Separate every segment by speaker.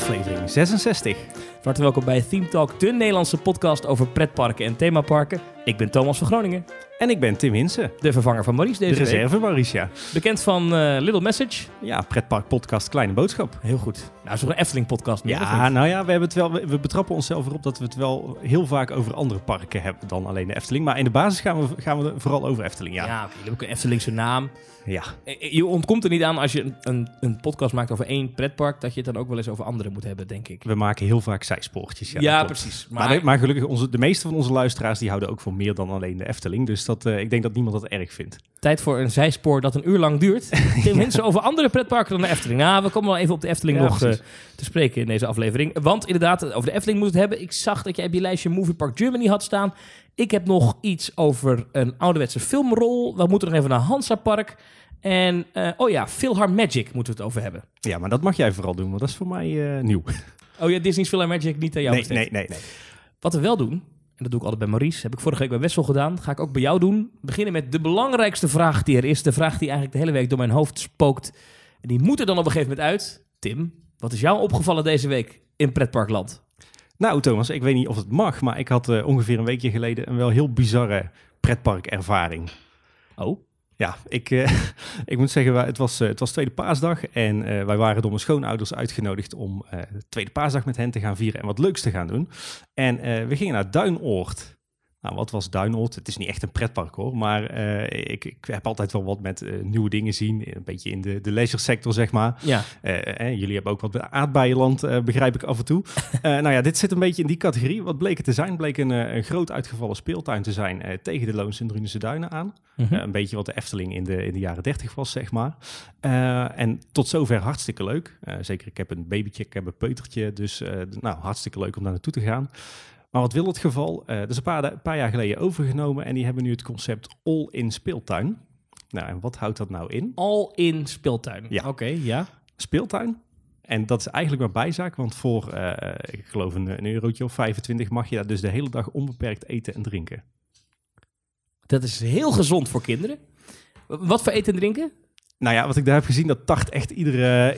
Speaker 1: aflevering 66.
Speaker 2: Van harte welkom bij Theme Talk, de Nederlandse podcast over pretparken en themaparken. Ik ben Thomas van Groningen,
Speaker 1: En ik ben Tim Hinsen,
Speaker 2: de vervanger van Maurice
Speaker 1: de
Speaker 2: deze week.
Speaker 1: reserve Mauricia.
Speaker 2: Bekend van eh, Little Message.
Speaker 1: Ja, pretpark podcast Kleine Boodschap.
Speaker 2: Heel goed. Nou, een Efteling podcast meer,
Speaker 1: Ja, nou ja, we, hebben het wel, we, betrappen onszelf erop dat we het wel heel vaak over andere parken hebben dan alleen de Efteling. Maar in de basis gaan we, gaan we vooral over Efteling, ja.
Speaker 2: Ja, oké, je hebt ook een Eftelingse naam.
Speaker 1: Ja,
Speaker 2: Eh, Je ontkomt er niet aan als je een, een, een podcast maakt over één pretpark, dat je het dan ook wel eens over andere moet hebben, denk ik.
Speaker 1: we maken heel vaak zijspoortjes. Ja,
Speaker 2: Ja, precies.
Speaker 1: Maar, maar gelukkig, onze, de meeste van onze luisteraars die houden ook voor meer dan alleen de Efteling. Dus dat, eh, ik denk dat niemand dat erg vindt.
Speaker 2: Tijd voor een zijspoor dat een uur lang duurt. Tim mensen over andere pretparken dan de Efteling. Nou, we komen wel even op de Efteling
Speaker 1: Ja,
Speaker 2: nog eh, te spreken in deze aflevering. Want inderdaad, over de Efteling moet het hebben. Ik zag dat jij op je lijstje Movie Park Germany had staan. Ik heb nog iets over een ouderwetse filmrol. We moeten nog even naar Hansa Park. En, eh, oh ja, Philhar Magic moeten we het over hebben.
Speaker 1: Ja, maar dat mag jij vooral doen, want dat is voor mij nieuw.
Speaker 2: Oh ja, Disney's Philhar Magic niet aan jou
Speaker 1: Nee, nee, nee, nee.
Speaker 2: Wat we wel doen, en dat doe ik altijd bij Maurice, heb ik vorige week bij Wessel gedaan, ga ik ook bij jou doen. Beginnen met de belangrijkste vraag die er is. De vraag die eigenlijk de hele week door mijn hoofd spookt. En die moet er dan op een gegeven moment uit. Tim, wat is jou opgevallen deze week in Pretparkland?
Speaker 1: Nou, Thomas, ik weet niet of het mag, maar ik had eh, ongeveer een weekje geleden een wel heel bizarre pretparkervaring.
Speaker 2: Oh,
Speaker 1: Ja, ik, eh, ik moet zeggen, het was, eh, het was Tweede Paasdag en eh, wij waren door mijn schoonouders uitgenodigd om eh, Tweede Paasdag met hen te gaan vieren en wat leuks te gaan doen. En we gingen naar Duinoord. Nou, wat was Duinoord? Het is niet echt een pretpark hoor, maar eh, ik, ik heb altijd wel wat met eh, nieuwe dingen zien. Een beetje in de, de leisure sector, zeg maar.
Speaker 2: ja.
Speaker 1: Eh, jullie hebben ook wat bij aardbeienland, begrijp ik af en toe. Nou ja, dit zit een beetje in die categorie. Wat bleek het te zijn? Bleek een, een groot uitgevallen speeltuin te zijn tegen de Loons en Drunense Duinen aan.
Speaker 2: Mhm.
Speaker 1: Eh, een beetje wat de Efteling in de, in de jaren 30 was, zeg maar. En tot zover hartstikke leuk. Zeker, ik heb een babytje, ik heb een peutertje. Dus nou, hartstikke leuk om daar naartoe te gaan. Maar wat wil het geval? Dat is een paar, paar jaar geleden overgenomen. En die hebben nu het concept all-in speeltuin. Nou, en wat houdt dat nou in?
Speaker 2: Al in speeltuin.
Speaker 1: Ja.
Speaker 2: Oké, ja.
Speaker 1: speeltuin. En dat is eigenlijk maar bijzaak, want voor, eh, ik geloof een, een eurotje of 25 mag je daar dus de hele dag onbeperkt eten en drinken.
Speaker 2: Dat is heel gezond voor kinderen. Wat voor eten en drinken?
Speaker 1: Nou ja, wat ik daar heb gezien, dat tacht echt iedere,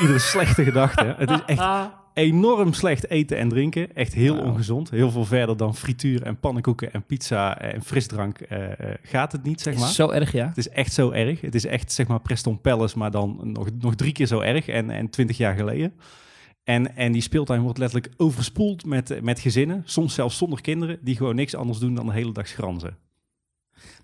Speaker 1: iedere slechte gedachte. Het is echt enorm slecht eten en drinken. Echt heel
Speaker 2: Wauw.
Speaker 1: ongezond. Heel veel verder dan frituur en pannenkoeken en pizza en frisdrank eh, eh, gaat het niet, zeg maar.
Speaker 2: is zo erg, ja.
Speaker 1: Het is echt zo erg. Het is echt, zeg maar, Preston Palace, maar dan nog, nog drie keer zo erg en, en twintig jaar geleden. En, en die speeltuin wordt letterlijk overspoeld met, met gezinnen, soms zelfs zonder kinderen, die gewoon niks anders doen dan de hele dag schranzen.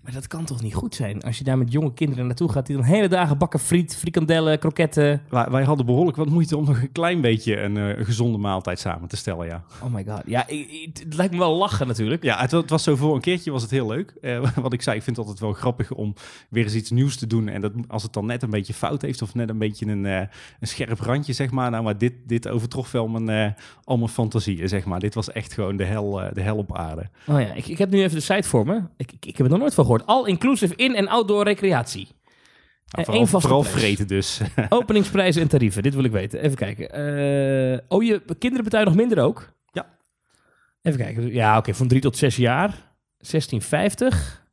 Speaker 2: Maar dat kan toch niet goed zijn als je daar met jonge kinderen naartoe gaat die dan hele dagen bakken friet, frikandellen, kroketten.
Speaker 1: Wij, wij hadden behoorlijk wat moeite om nog een klein beetje een eh, gezonde maaltijd samen te stellen, ja.
Speaker 2: Oh my god. Ja, ik- ik- het lijkt me wel lachen natuurlijk.
Speaker 1: Ja, het, het was zo voor een keertje was het heel leuk. Eh, wat ik zei, ik vind het altijd wel grappig om weer eens iets nieuws te doen. En dat, als het dan net een beetje fout heeft of net een beetje een, eh, een scherp randje, zeg maar. Nou, maar dit, dit overtrof wel mijn, al mijn fantasieën, zeg maar. Dit was echt gewoon de hel, de hel op aarde.
Speaker 2: Oh ja, ik, ik heb nu even de site voor me. Ik, ik, ik heb er nog nooit van gehoord. All inclusive in- en outdoor recreatie.
Speaker 1: Nou,
Speaker 2: Eh,
Speaker 1: vooral
Speaker 2: één vaste
Speaker 1: vooral
Speaker 2: prijs.
Speaker 1: vreten dus.
Speaker 2: Openingsprijzen en tarieven, dit wil ik weten. Even kijken. Eh, oh, je kinderen betalen nog minder ook?
Speaker 1: Ja.
Speaker 2: Even kijken. Ja, oké, van 3 tot 6 jaar. 16,50.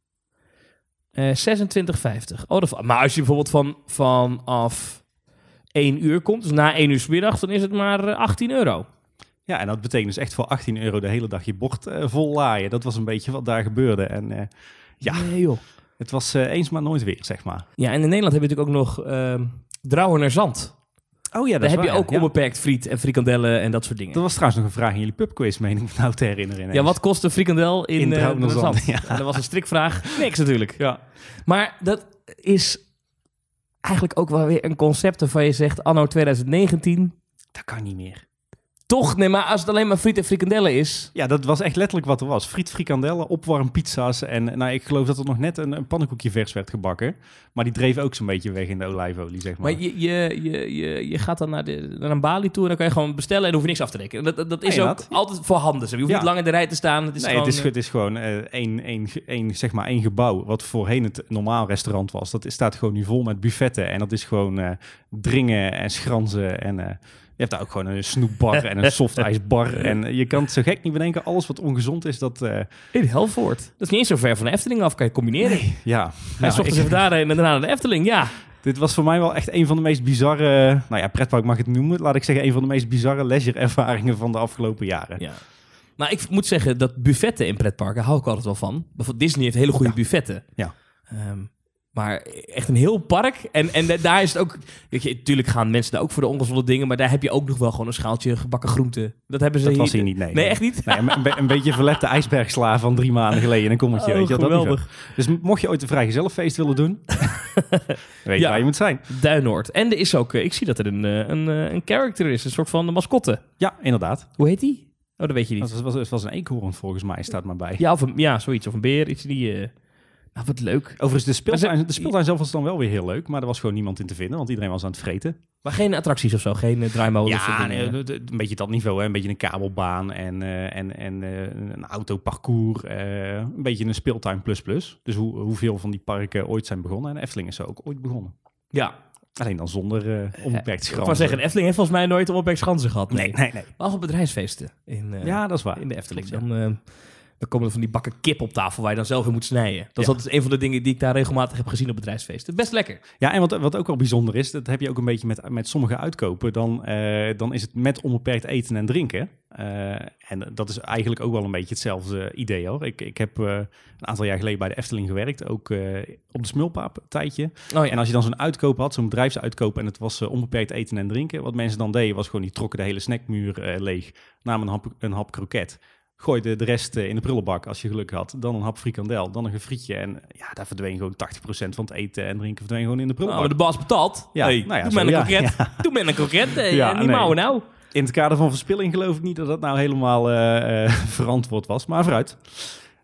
Speaker 2: Eh 26,50. Oh, dat, va- maar als je bijvoorbeeld van, vanaf 1 uur komt, dus na 1 uur 's middags, dan is het maar eh, 18 euro.
Speaker 1: ja, en dat betekent dus echt voor 18 euro de hele dag je bord eh, vol laaien. Dat was een beetje wat daar gebeurde. En eh, Ja.
Speaker 2: Nee, joh.
Speaker 1: het was eh, eens maar nooit weer, zeg maar.
Speaker 2: Ja, en in Nederland heb je natuurlijk ook nog ehm Drouwen naar Zand.
Speaker 1: Oh ja,
Speaker 2: Daar heb je ook
Speaker 1: ja.
Speaker 2: onbeperkt friet en frikandellen en dat soort dingen.
Speaker 1: Dat was trouwens nog een vraag in jullie pubquiz, meen ik nou te herinneren.
Speaker 2: Ja, wat kost een frikandel in,
Speaker 1: In
Speaker 2: eh,
Speaker 1: Drouwen naar Zand. Ja,
Speaker 2: dat was een strikvraag. Niks natuurlijk.
Speaker 1: Ja.
Speaker 2: Maar dat is eigenlijk ook wel weer een concept waarvan je zegt, anno 2019,
Speaker 1: Dat kan niet meer.
Speaker 2: Toch, nee, maar als het alleen maar friet en frikandellen is,
Speaker 1: Ja, dat was echt letterlijk wat er was. Friet, frikandellen, opwarmpizza's. En nou, ik geloof dat er nog net een, een pannenkoekje vers werd gebakken. Maar die dreef ook zo'n beetje weg in de olijfolie, zeg maar.
Speaker 2: maar je, je, je, je, je gaat dan naar, de, naar een balie toe en dan kan je gewoon bestellen en hoef je niks af te rekenen. Dat, dat, is ook altijd voorhanden. Je hoeft
Speaker 1: Ja.
Speaker 2: niet lang in de rij te staan. Het is
Speaker 1: nee,
Speaker 2: gewoon,
Speaker 1: het is,
Speaker 2: eh,
Speaker 1: het is gewoon eh, één, één, één, zeg maar één gebouw. Wat voorheen het normaal restaurant was. Dat staat gewoon nu vol met buffetten. En dat is gewoon eh, dringen en schranzen. En hebt daar ook gewoon een snoepbar en een softijsbar. En je kan het zo gek niet bedenken. Alles wat ongezond is, dat... eh,
Speaker 2: in Helvoort. Dat is niet eens zo ver van de Efteling af, kan je combineren.
Speaker 1: ja.
Speaker 2: Hij
Speaker 1: Nou,
Speaker 2: zocht
Speaker 1: ik-
Speaker 2: eens even daarheen en daarna naar de Efteling. Ja,
Speaker 1: Dit was voor mij wel echt een van de meest bizarre, nou ja, pretpark mag ik het noemen. Laat ik zeggen, een van de meest bizarre leisure-ervaringen van de afgelopen jaren.
Speaker 2: Ja. Maar ik moet zeggen dat buffetten in pretparken hou ik altijd wel van. Bijvoorbeeld Disney heeft hele goede
Speaker 1: Ja.
Speaker 2: buffetten.
Speaker 1: Ja.
Speaker 2: Ehm, maar echt een heel park. En, en da- daar is het ook... Weet je, natuurlijk gaan mensen daar ook voor de ongezonde dingen. Maar daar heb je ook nog wel gewoon een schaaltje gebakken groenten. Dat hebben ze
Speaker 1: Dat was hier niet, nee.
Speaker 2: Nee, echt niet?
Speaker 1: Nee, een, be- een beetje verlepte ijsbergsla van drie maanden geleden een kommetje.
Speaker 2: Oh,
Speaker 1: weet je, wel, dat
Speaker 2: geweldig.
Speaker 1: niveau. Dus mocht je ooit een vrijgezellenfeest willen doen, weet je
Speaker 2: Ja.
Speaker 1: waar je moet zijn.
Speaker 2: Duinoord. En er is ook... eh, ik zie dat er een, eh, een, eh, een character is. Een soort van mascotte.
Speaker 1: Ja, inderdaad.
Speaker 2: Hoe heet die? Oh, dat weet je niet.
Speaker 1: Het was, was, was een eekhoorn volgens mij, staat maar bij.
Speaker 2: Ja, of een, ja, zoiets. Of een beer. Iets die... eh, nou, wat leuk.
Speaker 1: Overigens, de speeltuin,
Speaker 2: Maar
Speaker 1: de speeltuin zelf was dan wel weer heel leuk, maar er was gewoon niemand in te vinden, want iedereen was aan het vreten.
Speaker 2: Maar geen attracties of zo. Geen uh, draaimolen of
Speaker 1: Ja, nee, een beetje dat niveau, hè? een beetje een kabelbaan en, eh, en, en eh, een autoparcours, eh, een beetje een speeltuin plus plus. Dus hoe, hoeveel van die parken ooit zijn begonnen. En Efteling is zo ook ooit begonnen.
Speaker 2: Ja.
Speaker 1: Alleen dan zonder eh onbeperkt
Speaker 2: Ik
Speaker 1: schransen.
Speaker 2: wou zeggen, Efteling heeft volgens mij nooit een opwek schansen gehad.
Speaker 1: Nee, nee, nee.
Speaker 2: Behalve bedrijfsfeesten in, eh,
Speaker 1: Ja, dat is waar.
Speaker 2: in de Efteling.
Speaker 1: Klopt,
Speaker 2: Dan, eh, dan komen er van die bakken kip op tafel waar je dan zelf in moet snijden. Dat is
Speaker 1: Ja.
Speaker 2: altijd een van de dingen die ik daar regelmatig heb gezien op bedrijfsfeesten. Best lekker.
Speaker 1: Ja, en wat, wat ook wel bijzonder is, dat heb je ook een beetje met, met sommige uitkopen. Dan, eh, dan is het met onbeperkt eten en drinken. Eh, en dat is eigenlijk ook wel een beetje hetzelfde idee hoor. Ik, ik heb eh, een aantal jaar geleden bij de Efteling gewerkt, ook op de Smulpaap tijdje.
Speaker 2: Oh
Speaker 1: En als je dan zo'n uitkoop had, zo'n bedrijfsuitkoop en het was onbeperkt eten en drinken. Wat mensen dan deden, was gewoon die trokken de hele snackmuur leeg, namen een hap, een hap kroket. Gooiden de rest eh, in de prullenbak als je geluk had. Dan een hap frikandel, dan nog een frietje. En ja, daar verdween gewoon 80% van het eten en drinken verdween gewoon in de
Speaker 2: Nou,
Speaker 1: prullenbak.
Speaker 2: maar de baas betaalt.
Speaker 1: Ja,
Speaker 2: Hey,
Speaker 1: nou ja,
Speaker 2: doe maar een
Speaker 1: ja,
Speaker 2: kroket. Doe maar een kroket. eh,
Speaker 1: Ja,
Speaker 2: mouwen nou.
Speaker 1: In het kader van verspilling geloof ik niet dat dat nou helemaal eh, eh, verantwoord was. Maar vooruit.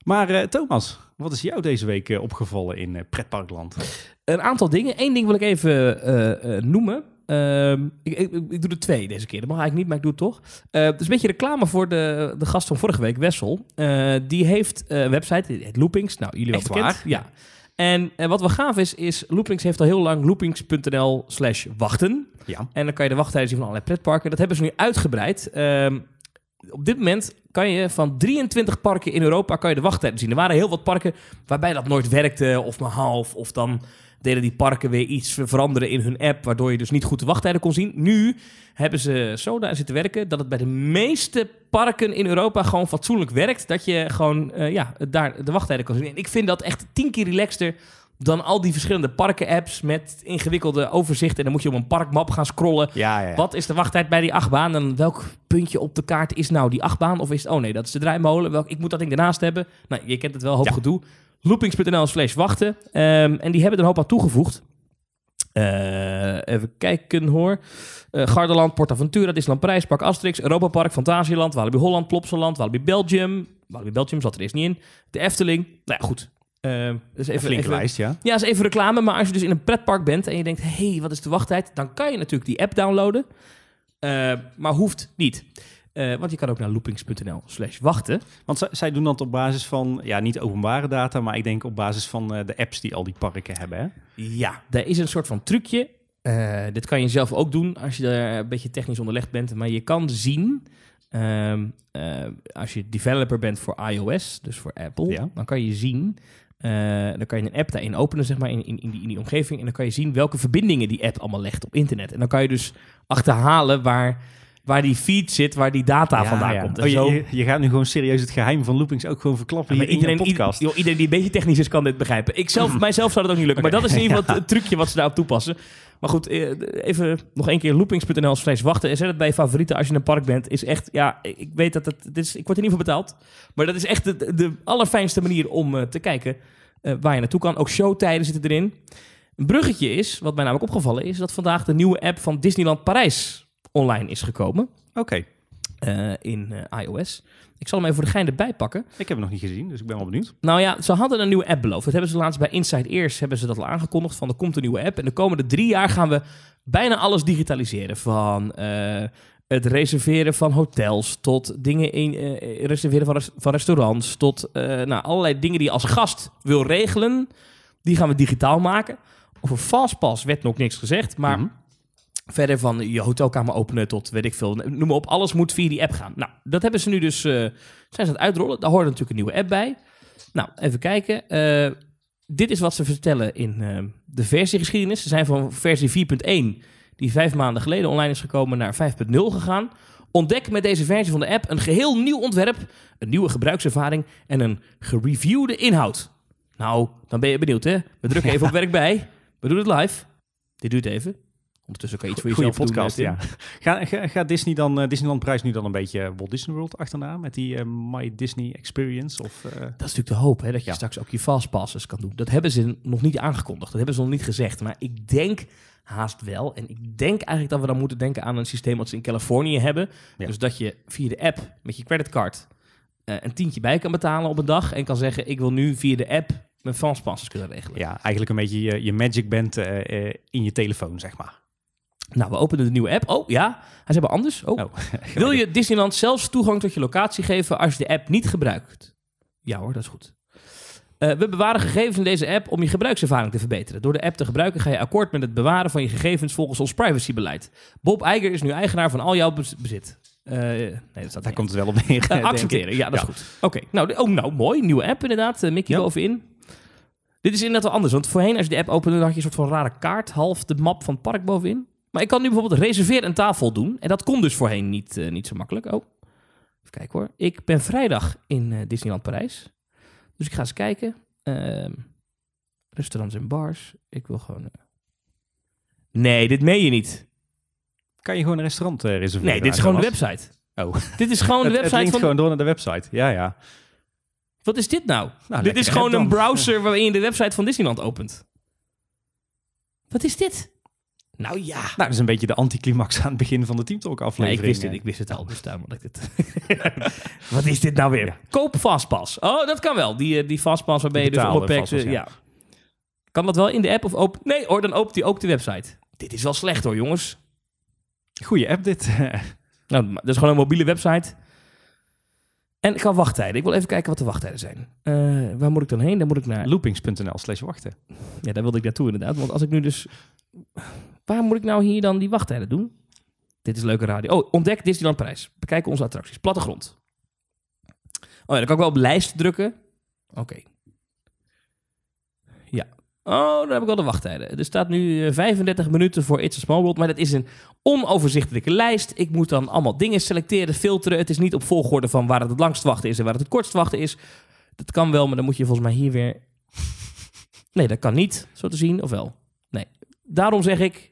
Speaker 1: Maar eh, Thomas, wat is jou deze week opgevallen in pretparkland?
Speaker 2: Een aantal dingen. Eén ding wil ik even eh, eh, noemen. Ehm, ik, ik, ik doe er twee deze keer. Dat mag eigenlijk niet, maar ik doe het toch. Het is een beetje reclame voor de, de gast van vorige week, Wessel. Eh, die heeft eh, een website, het Loopings. Nou, jullie wel
Speaker 1: Echt
Speaker 2: bekend.
Speaker 1: waar?
Speaker 2: Ja. En wat wel gaaf is, is Loopings heeft al heel lang loopings.nl slash wachten.
Speaker 1: Ja.
Speaker 2: En dan kan je de wachttijden zien van allerlei pretparken. Dat hebben ze nu uitgebreid. Ehm, op dit moment kan je van 23 parken in Europa kan je de wachttijden zien. Er waren heel wat parken waarbij dat nooit werkte of maar half. Of dan deden die parken weer iets veranderen in hun app... waardoor je dus niet goed de wachttijden kon zien. Nu hebben ze zo daar zitten werken... dat het bij de meeste parken in Europa gewoon fatsoenlijk werkt... dat je gewoon eh, ja, daar de wachttijden kan zien. En ik vind dat echt tien keer relaxter dan al die verschillende parken-apps... met ingewikkelde overzichten. En dan moet je op een parkmap gaan scrollen...
Speaker 1: Ja, ja, ja.
Speaker 2: Wat is de wachttijd bij die achtbaan? En welk puntje op de kaart is nou die achtbaan? Of is het, oh nee, dat is de draaimolen. Welk, ik moet dat ding ernaast hebben. Nou, je kent het wel, hoop
Speaker 1: Ja.
Speaker 2: gedoe. Loopings.nl slash wachten. Ehm, en die hebben er een hoop aan toegevoegd. Eh, even kijken hoor. Eh Gardaland, PortAventura, Disneyland Parijs, Park Asterix, Europa Park, Fantasieland, Walibi Holland, Plopsaland, Walibi Belgium. Walibi Belgium zat er eerst niet in. De Efteling. Nou ja, goed. Dus
Speaker 1: Een
Speaker 2: even,
Speaker 1: flinke
Speaker 2: even,
Speaker 1: lijst, ja.
Speaker 2: ja, is even reclame. Maar als je dus in een pretpark bent en je denkt... hé, hey, wat is de wachttijd? Dan kan je natuurlijk die app downloaden. Eh, maar hoeft niet. Eh, want je kan ook naar loopings.nl slash wachten.
Speaker 1: Want zij, doen dat op basis van, ja, niet openbare data, maar ik denk op basis van eh, de apps die al die parken hebben. Hè?
Speaker 2: Ja, daar is een soort van trucje. Eh, dit kan je zelf ook doen als je er een beetje technisch onderlegd bent. Maar je kan zien... ehm, eh, als je developer bent voor iOS, dus voor Apple...
Speaker 1: Ja.
Speaker 2: dan kan je zien... dan kan je een app daarin openen, zeg maar, in, in, in, die, in die omgeving. En dan kan je zien welke verbindingen die app allemaal legt op internet. En dan kan je dus achterhalen waar, waar die feed zit, waar die data vandaan
Speaker 1: ja.
Speaker 2: komt. En
Speaker 1: Oh, je,
Speaker 2: zo-
Speaker 1: je, je gaat nu gewoon serieus het geheim van loopings ook gewoon verklappen
Speaker 2: Ja, maar
Speaker 1: in
Speaker 2: iedereen,
Speaker 1: podcast.
Speaker 2: ieder- joh, iedereen die een beetje technisch is, kan dit begrijpen. Ik zelf, mijzelf zou dat ook niet lukken. Maar dat is in ieder geval het, trucje wat ze daarop toepassen. Maar goed, eh, even nog één keer loopings.nl slash wachten. En zet het bij je favorieten als je in een park bent. Is echt, ja, ik weet dat het, het is, ik word er niet voor betaald. Maar dat is echt de, de allerfijnste manier om eh, te kijken eh, waar je naartoe kan. Ook showtijden zitten erin. Een bruggetje is, wat mij namelijk opgevallen is, dat vandaag de nieuwe app van Disneyland Parijs online is gekomen.
Speaker 1: Oké,
Speaker 2: eh, in eh, iOS. Ik zal hem even voor de gein erbij pakken.
Speaker 1: ik heb het nog niet gezien, dus ik ben wel benieuwd.
Speaker 2: Nou ja, ze hadden een nieuwe app beloofd. Dat hebben ze laatst bij Inside Ears hebben ze dat al aangekondigd. Van er komt een nieuwe app. En de komende drie jaar gaan we bijna alles digitaliseren. Van eh, het reserveren van hotels tot dingen in reserveren van, res- van restaurants. Tot nou, allerlei dingen die je als gast wil regelen. Die gaan we digitaal maken. Over Fastpass werd nog niks gezegd. Maar
Speaker 1: Mhm.
Speaker 2: Verder van je hotelkamer openen tot weet ik veel. Noem maar op, alles moet via die app gaan. Nou, dat hebben ze nu dus, eh, zijn ze aan het uitrollen. Daar hoort natuurlijk een nieuwe app bij. Nou, even kijken. Eh, dit is wat ze vertellen in eh, de versiegeschiedenis. Ze zijn van versie 4.1, die vijf maanden geleden online is gekomen, naar 5.0 gegaan. Ontdek met deze versie van de app een geheel nieuw ontwerp, een nieuwe gebruikservaring en een gereviewde inhoud. Nou, dan ben je benieuwd, hè? We drukken even op werk bij. We doen het live. Dit duurt even. Ondertussen kan je iets voor
Speaker 1: Goeie
Speaker 2: jezelf
Speaker 1: podcast,
Speaker 2: doen. eh,
Speaker 1: ja. Ga, ga, gaat Disney dan, eh, Disneyland prijs nu dan een beetje Walt Disney World achterna met die eh, My Disney Experience? Of, eh,
Speaker 2: Dat is natuurlijk de hoop, hè, dat je
Speaker 1: Ja.
Speaker 2: straks ook je fastpasses kan doen. Dat hebben ze nog niet aangekondigd. Dat hebben ze nog niet gezegd. Maar ik denk haast wel. En ik denk eigenlijk dat we dan moeten denken aan een systeem wat ze in Californië hebben.
Speaker 1: Ja.
Speaker 2: Dus dat je via de app met je creditcard eh, een tientje bij kan betalen op een dag. En kan zeggen, ik wil nu via de app mijn fastpasses kunnen regelen.
Speaker 1: ja, eigenlijk een beetje je, je Magic Band eh, eh, in je telefoon, zeg maar.
Speaker 2: Nou, we openen de nieuwe app. Oh ja, ze hebben anders. Oh.
Speaker 1: Oh,
Speaker 2: Wil je Disneyland zelfs toegang tot je locatie geven als je de app niet gebruikt? Ja hoor, dat is goed. Eh, we bewaren gegevens in deze app om je gebruikservaring te verbeteren. Door de app te gebruiken ga je akkoord met het bewaren van je gegevens volgens ons privacybeleid. Bob Iger is nu eigenaar van al jouw bez- bezit. Eh, nee, dat staat
Speaker 1: Daar komt het wel op neer.
Speaker 2: Eh, accepteren, ja, dat
Speaker 1: Ja.
Speaker 2: is goed. Oké, nou, oh, nou, mooi. Nieuwe app inderdaad. Mickey
Speaker 1: Ja.
Speaker 2: bovenin. Dit is inderdaad wel anders. Want voorheen als je de app opende, dan had je een soort van rare kaart. Half de map van het park bovenin. Maar ik kan nu bijvoorbeeld reserveer een tafel doen. En dat kon dus voorheen niet, eh, niet zo makkelijk. Oh, even kijken hoor. Ik ben vrijdag in eh, Disneyland Parijs. Dus ik ga eens kijken. Ehm, restaurants en bars. Ik wil gewoon... eh, Nee, dit meen je niet.
Speaker 1: Kan je gewoon een restaurant reserveren?
Speaker 2: Nee, dit is gewoon de website.
Speaker 1: Oh.
Speaker 2: Dit is gewoon de
Speaker 1: Het, het
Speaker 2: website
Speaker 1: linkt
Speaker 2: van...
Speaker 1: gewoon door naar de website. Ja, ja.
Speaker 2: Wat is dit nou?
Speaker 1: Nou,
Speaker 2: dit is gewoon een browser waarin je de website van Disneyland opent. Wat is dit? Nou ja.
Speaker 1: Nou, dat is een beetje de anticlimax aan het begin van de Team Talk
Speaker 2: Nee,
Speaker 1: aflevering.
Speaker 2: ik wist het, ik wist het al, dus daarom had ik dit. Wat is dit nou weer?
Speaker 1: Ja.
Speaker 2: Koop Fastpass. Oh, dat kan wel. Die, eh, die Fastpass waarbij je dus onbeperkt... eh,
Speaker 1: Fastpass,
Speaker 2: ja. Kan dat wel in de app of open? Nee hoor, dan opent hij ook de website. Dit is wel slecht hoor, jongens.
Speaker 1: Goeie app dit.
Speaker 2: Nou, dat is gewoon een mobiele website. En qua wachttijden. Ik wil even kijken wat de wachttijden zijn. Eh, waar moet ik dan heen? Dan moet ik naar...
Speaker 1: Loopings.nl slash wachten.
Speaker 2: Ja, daar wilde ik naartoe inderdaad. Want als ik nu dus... Waar moet ik nou hier dan die wachttijden doen? Dit is leuke radio. Oh, ontdek Disneyland Parijs. Bekijk onze attracties. Plattegrond. Oh ja, dan kan ik wel op lijst drukken. Oké. Ja. Oh, dan heb ik wel de wachttijden. Er staat nu eh, 35 minuten voor It's a Small World. Maar dat is een onoverzichtelijke lijst. Ik moet dan allemaal dingen selecteren, filteren. Het is niet op volgorde van waar het het langst wachten is en waar het het kortst wachten is. Dat kan wel, maar dan moet je volgens mij hier weer... Nee, dat kan niet, zo te zien. Of wel? Nee. Daarom zeg ik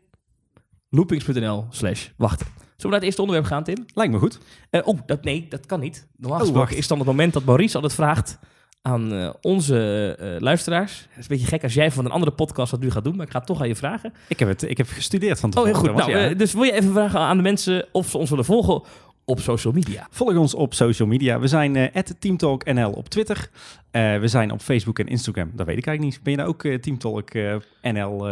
Speaker 2: loopings.nl slash wachten. Zullen we naar het eerste onderwerp gaan, Tim?
Speaker 1: Lijkt me goed.
Speaker 2: Eh, oh, dat, nee, dat kan niet.
Speaker 1: Oh, wacht.
Speaker 2: is dan het moment dat Maurice altijd vraagt aan eh, onze eh, luisteraars. Het is een beetje gek als jij van een andere podcast dat nu gaat doen, maar ik ga het toch aan je vragen.
Speaker 1: Ik heb, het, ik heb gestudeerd van
Speaker 2: Oh, heel
Speaker 1: tevoren.
Speaker 2: goed. Nou,
Speaker 1: ja.
Speaker 2: dus wil je even vragen aan de mensen of ze ons willen volgen op social media?
Speaker 1: Volg ons op social media. We zijn eh TeamTalkNL op Twitter. Eh, we zijn op Facebook en Instagram. Dat weet ik eigenlijk niet. Ben je daar ook eh, TeamTalk eh, NL,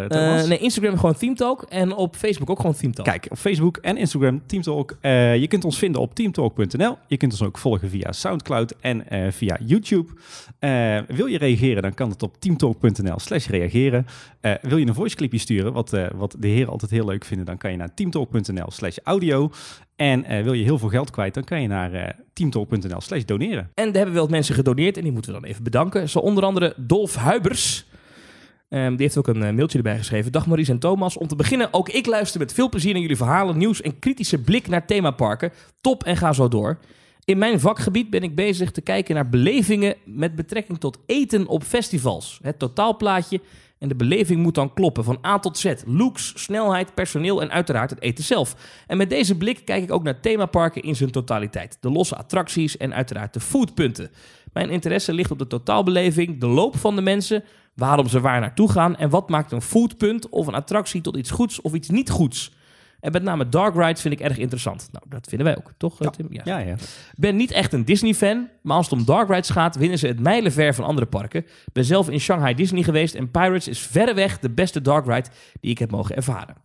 Speaker 2: nee, Instagram gewoon ThemeTalk en op Facebook ook gewoon ThemeTalk.
Speaker 1: Kijk, op Facebook en Instagram TeamTalk. Eh, je kunt ons vinden op teamtalk.nl. Je kunt ons ook volgen via Soundcloud en eh, via YouTube. Eh, wil je reageren, dan kan het op teamtalk.nl slash reageren. Eh, wil je een voiceclipje sturen, wat, eh, wat de heren altijd heel leuk vinden, dan kan je naar teamtalk.nl slash audio. En eh, wil je heel veel geld kwijt, dan kan je naar eh, teamtalk.nl slash doneren.
Speaker 2: En daar hebben we wat mensen gedoneerd en die moeten we dan even bedanken. Zo onder andere Dolf Huibers. Ehm, die heeft ook een eh, mailtje erbij geschreven. Dag Maurice en Thomas. Om te beginnen, ook ik luister met veel plezier naar jullie verhalen, nieuws en kritische blik naar themaparken. Top en ga zo door. In mijn vakgebied ben ik bezig te kijken naar belevingen met betrekking tot eten op festivals. Het totaalplaatje en de beleving moet dan kloppen van A tot Z. Looks, snelheid, personeel en uiteraard het eten zelf. En met deze blik kijk ik ook naar themaparken in zijn totaliteit. De losse attracties en uiteraard de foodpunten. Mijn interesse ligt op de totaalbeleving, de loop van de mensen, waarom ze waar naartoe gaan en wat maakt een foodpunt of een attractie tot iets goeds of iets niet goeds. En met name dark rides vind ik erg interessant. Nou, dat vinden wij ook, toch
Speaker 1: Ja.
Speaker 2: Tim? Ja.
Speaker 1: Ja,
Speaker 2: ben niet echt een Disney-fan, maar als het om dark rides gaat, winnen ze het mijlenver van andere parken. Ben zelf in Shanghai Disney geweest en Pirates is verreweg de beste dark ride die ik heb mogen ervaren.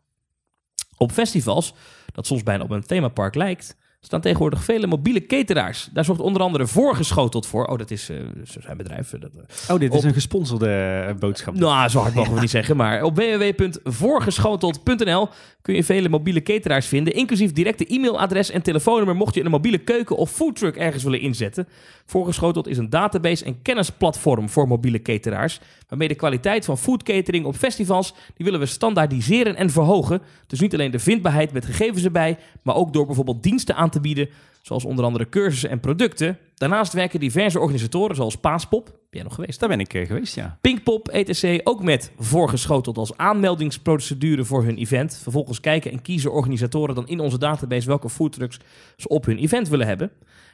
Speaker 2: Op festivals, dat soms bijna op een themapark lijkt, staan tegenwoordig vele mobiele cateraars. Daar zorgt onder andere Voorgeschoteld voor. Oh, dat is uh, zijn bedrijf. Dat,
Speaker 1: oh, dit is een gesponsorde eh, boodschap.
Speaker 2: Nou, zo hard mogen we niet zeggen. Maar op www.voorgeschoteld.nl kun je vele mobiele cateraars vinden. Inclusief directe e-mailadres en telefoonnummer mocht je een mobiele keuken of foodtruck ergens willen inzetten. Voorgeschoteld is een database en kennisplatform voor mobiele cateraars. Waarmee de kwaliteit van foodcatering op festivals, die willen we standaardiseren en verhogen. Dus niet alleen de vindbaarheid met gegevens erbij, maar ook door bijvoorbeeld diensten aan te bieden, zoals onder andere cursussen en producten. Daarnaast werken diverse organisatoren zoals Paaspop, ben jij nog geweest?
Speaker 1: Daar ben ik uh, geweest, ja.
Speaker 2: Pinkpop, etc. ook met voorgeschoteld als aanmeldingsprocedure voor hun event. Vervolgens kijken en kiezen organisatoren dan in onze database welke foodtrucks ze op hun event willen hebben.